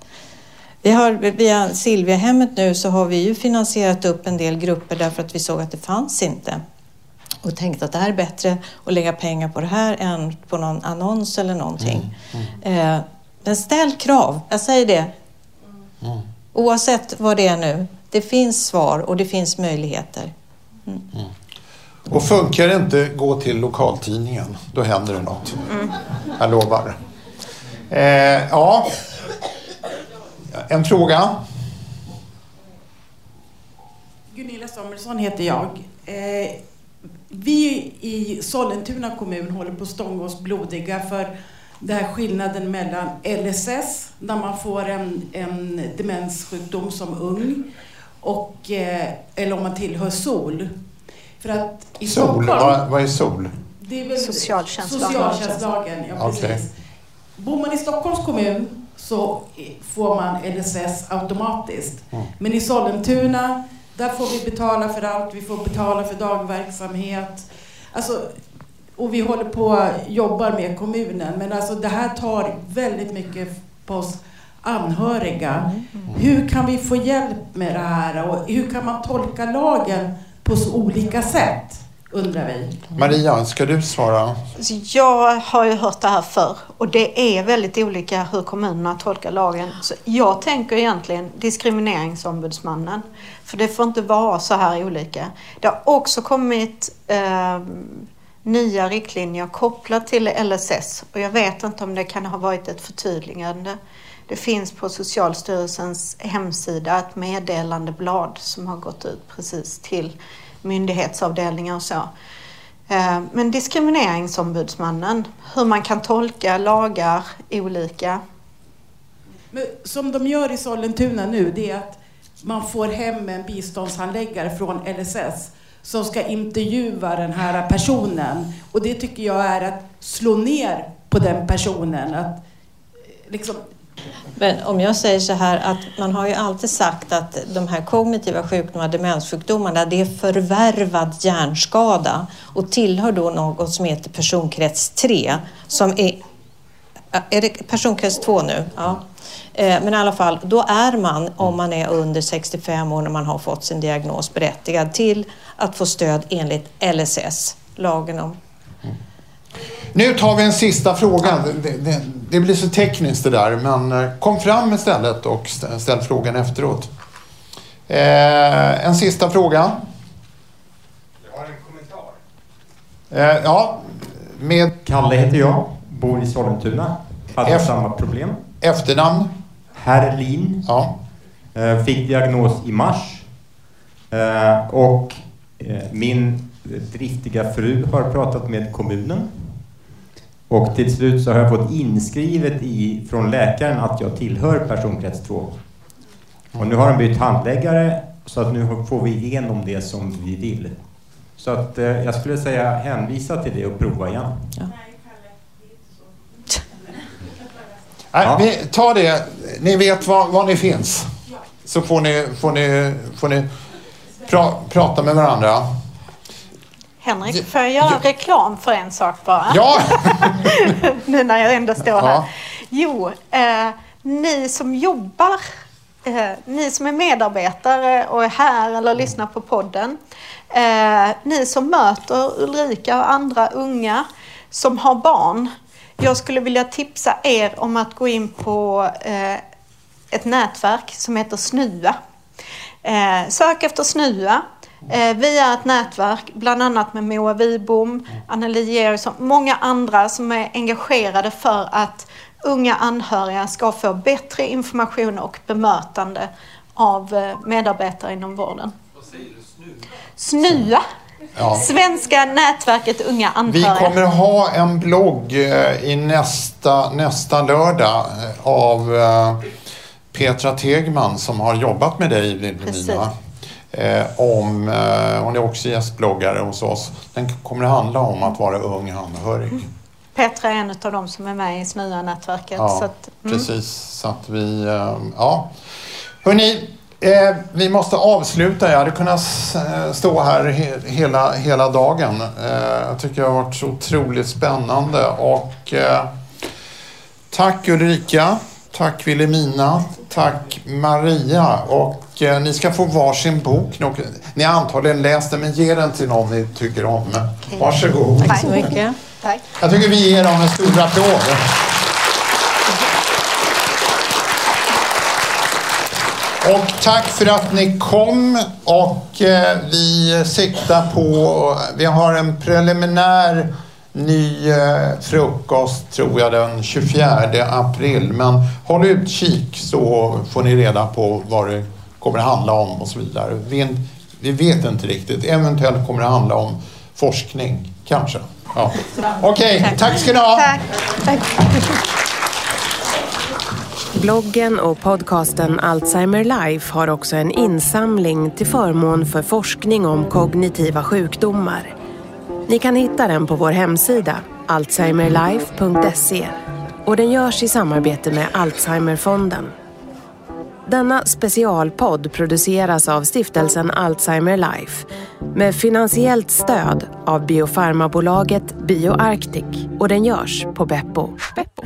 Vi har, via Silviahemmet nu så har vi ju finansierat upp en del grupper därför att vi såg att det fanns inte. Och tänkte att det här är bättre att lägga pengar på det här än på någon annons eller någonting. Mm, mm. Eh, men ställ krav, jag säger det. Mm. Oavsett vad det är nu. Det finns svar och det finns möjligheter. Och funkar det inte, gå till lokaltidningen. Då händer det något. Mm. Jag lovar. Eh, ja, en fråga. Gunilla Samuelsson heter jag. Eh, vi i Sollentuna kommun håller på att stånga oss blodiga för den här skillnaden mellan LSS, där man får en, en demenssjukdom som ung, och, eh, eller om man tillhör SOL. För att i sol, Stockholm, vad, vad är SOL? Det är väl socialtjänstlagen. socialtjänstlagen ja, okay. Bor man i Stockholms kommun så får man LSS automatiskt. Mm. Men i Sollentuna, där får vi betala för allt. Vi får betala för dagverksamhet. Alltså, och vi håller på och jobbar med kommunen. Men alltså, det här tar väldigt mycket på oss anhöriga. Mm. Mm. Hur kan vi få hjälp med det här? Och hur kan man tolka lagen på så olika sätt? Undrar vi. Maria, ska du svara? Jag har ju hört det här förr och det är väldigt olika hur kommunerna tolkar lagen. Så jag tänker egentligen diskrimineringsombudsmannen. För det får inte vara så här olika. Det har också kommit eh, nya riktlinjer kopplat till LSS och jag vet inte om det kan ha varit ett förtydligande. Det finns på Socialstyrelsens hemsida ett meddelandeblad som har gått ut precis till myndighetsavdelningar och så. Eh, men diskrimineringsombudsmannen, hur man kan tolka lagar olika. Men som de gör i Sollentuna nu, det är att man får hem en biståndshandläggare från LSS som ska intervjua den här personen. Och det tycker jag är att slå ner på den personen. Att eh, liksom, men om jag säger så här att man har ju alltid sagt att de här kognitiva sjukdomarna, demenssjukdomarna, det är förvärvad hjärnskada och tillhör då något som heter personkrets 3 som är är det personkrets 2 nu? Ja. Eh, men i alla fall, då är man, om man är under 65 år när man har fått sin diagnos, berättigad till att få stöd enligt LSS. lagen om nu tar vi en sista fråga. Det, det, det, blir så tekniskt det där, men eh, kom fram istället och ställ frågan efteråt. Eh, en sista fråga. Jag har en kommentar. Eh, ja, med... Kalle heter jag, bor i Sollentuna. Hade F samma problem. Efternamn? Herlin. Ja. Eh, fick diagnos i mars. Eh, och eh, min driftiga fru har pratat med kommunen och till slut så har jag fått inskrivet i, från läkaren att jag tillhör personkrets 2. Och nu har de bytt handläggare så att nu får vi igenom det som vi vill. Så att eh, jag skulle säga hänvisa till det och prova igen. Ja. Nej, vi tar det. Ni vet var, var ni finns. Så får ni, får ni, får ni pra, prata med varandra. Henrik, får jag göra ja. reklam för en sak bara? Ja! nu när jag ändå står här. Ja. Jo, eh, ni som jobbar, eh, ni som är medarbetare och är här eller lyssnar på podden. Eh, ni som möter Ulrika och andra unga som har barn. Jag skulle vilja tipsa er om att gå in på eh, ett nätverk som heter Snua. Eh, sök efter Snua Eh, vi är ett nätverk, bland annat med Moa Wibom, Anneli Georgsson, många andra som är engagerade för att unga anhöriga ska få bättre information och bemötande av eh, medarbetare inom vården. Vad säger du? SNUA? Ja. Svenska nätverket Unga Anhöriga. Vi kommer ha en blogg eh, i nästa, nästa lördag av Petra Tegman som har jobbat med dig, Vilhelmina eh, om, eh, hon är också gästbloggare hos oss. Den kommer att handla om att vara ung anhörig. Mm. Petra är en av dem som är med i SNUA-nätverket. Ja, så att, mm. precis. Så att vi, eh, ja. Hörrni, eh, vi måste avsluta. Jag hade kunnat eh, stå här he hela, hela dagen. Eh, jag tycker det har varit så otroligt spännande och eh, tack Ulrika. Tack Wilhelmina. Tack Maria. Och eh, ni ska få varsin bok. Ni har antagligen läst den, men ge den till någon ni tycker om. Okay. Varsågod. Tack så mycket. Tack. Jag tycker vi ger dem en stor applåd. Och tack för att ni kom och eh, vi siktar på, vi har en preliminär ny eh, frukost tror jag den 24 april. Men håll utkik så får ni reda på vad det kommer att handla om och så vidare. Vi, vi vet inte riktigt. Eventuellt kommer det handla om forskning, kanske. Ja. Okej, okay, tack ska ni ha. Tack. tack. Bloggen och podcasten Alzheimer Life har också en insamling till förmån för forskning om kognitiva sjukdomar. Ni kan hitta den på vår hemsida alzheimerlife.se och den görs i samarbete med Alzheimerfonden. Denna specialpodd produceras av stiftelsen Alzheimer Life med finansiellt stöd av biofarmabolaget BioArctic och den görs på Beppo. Beppo.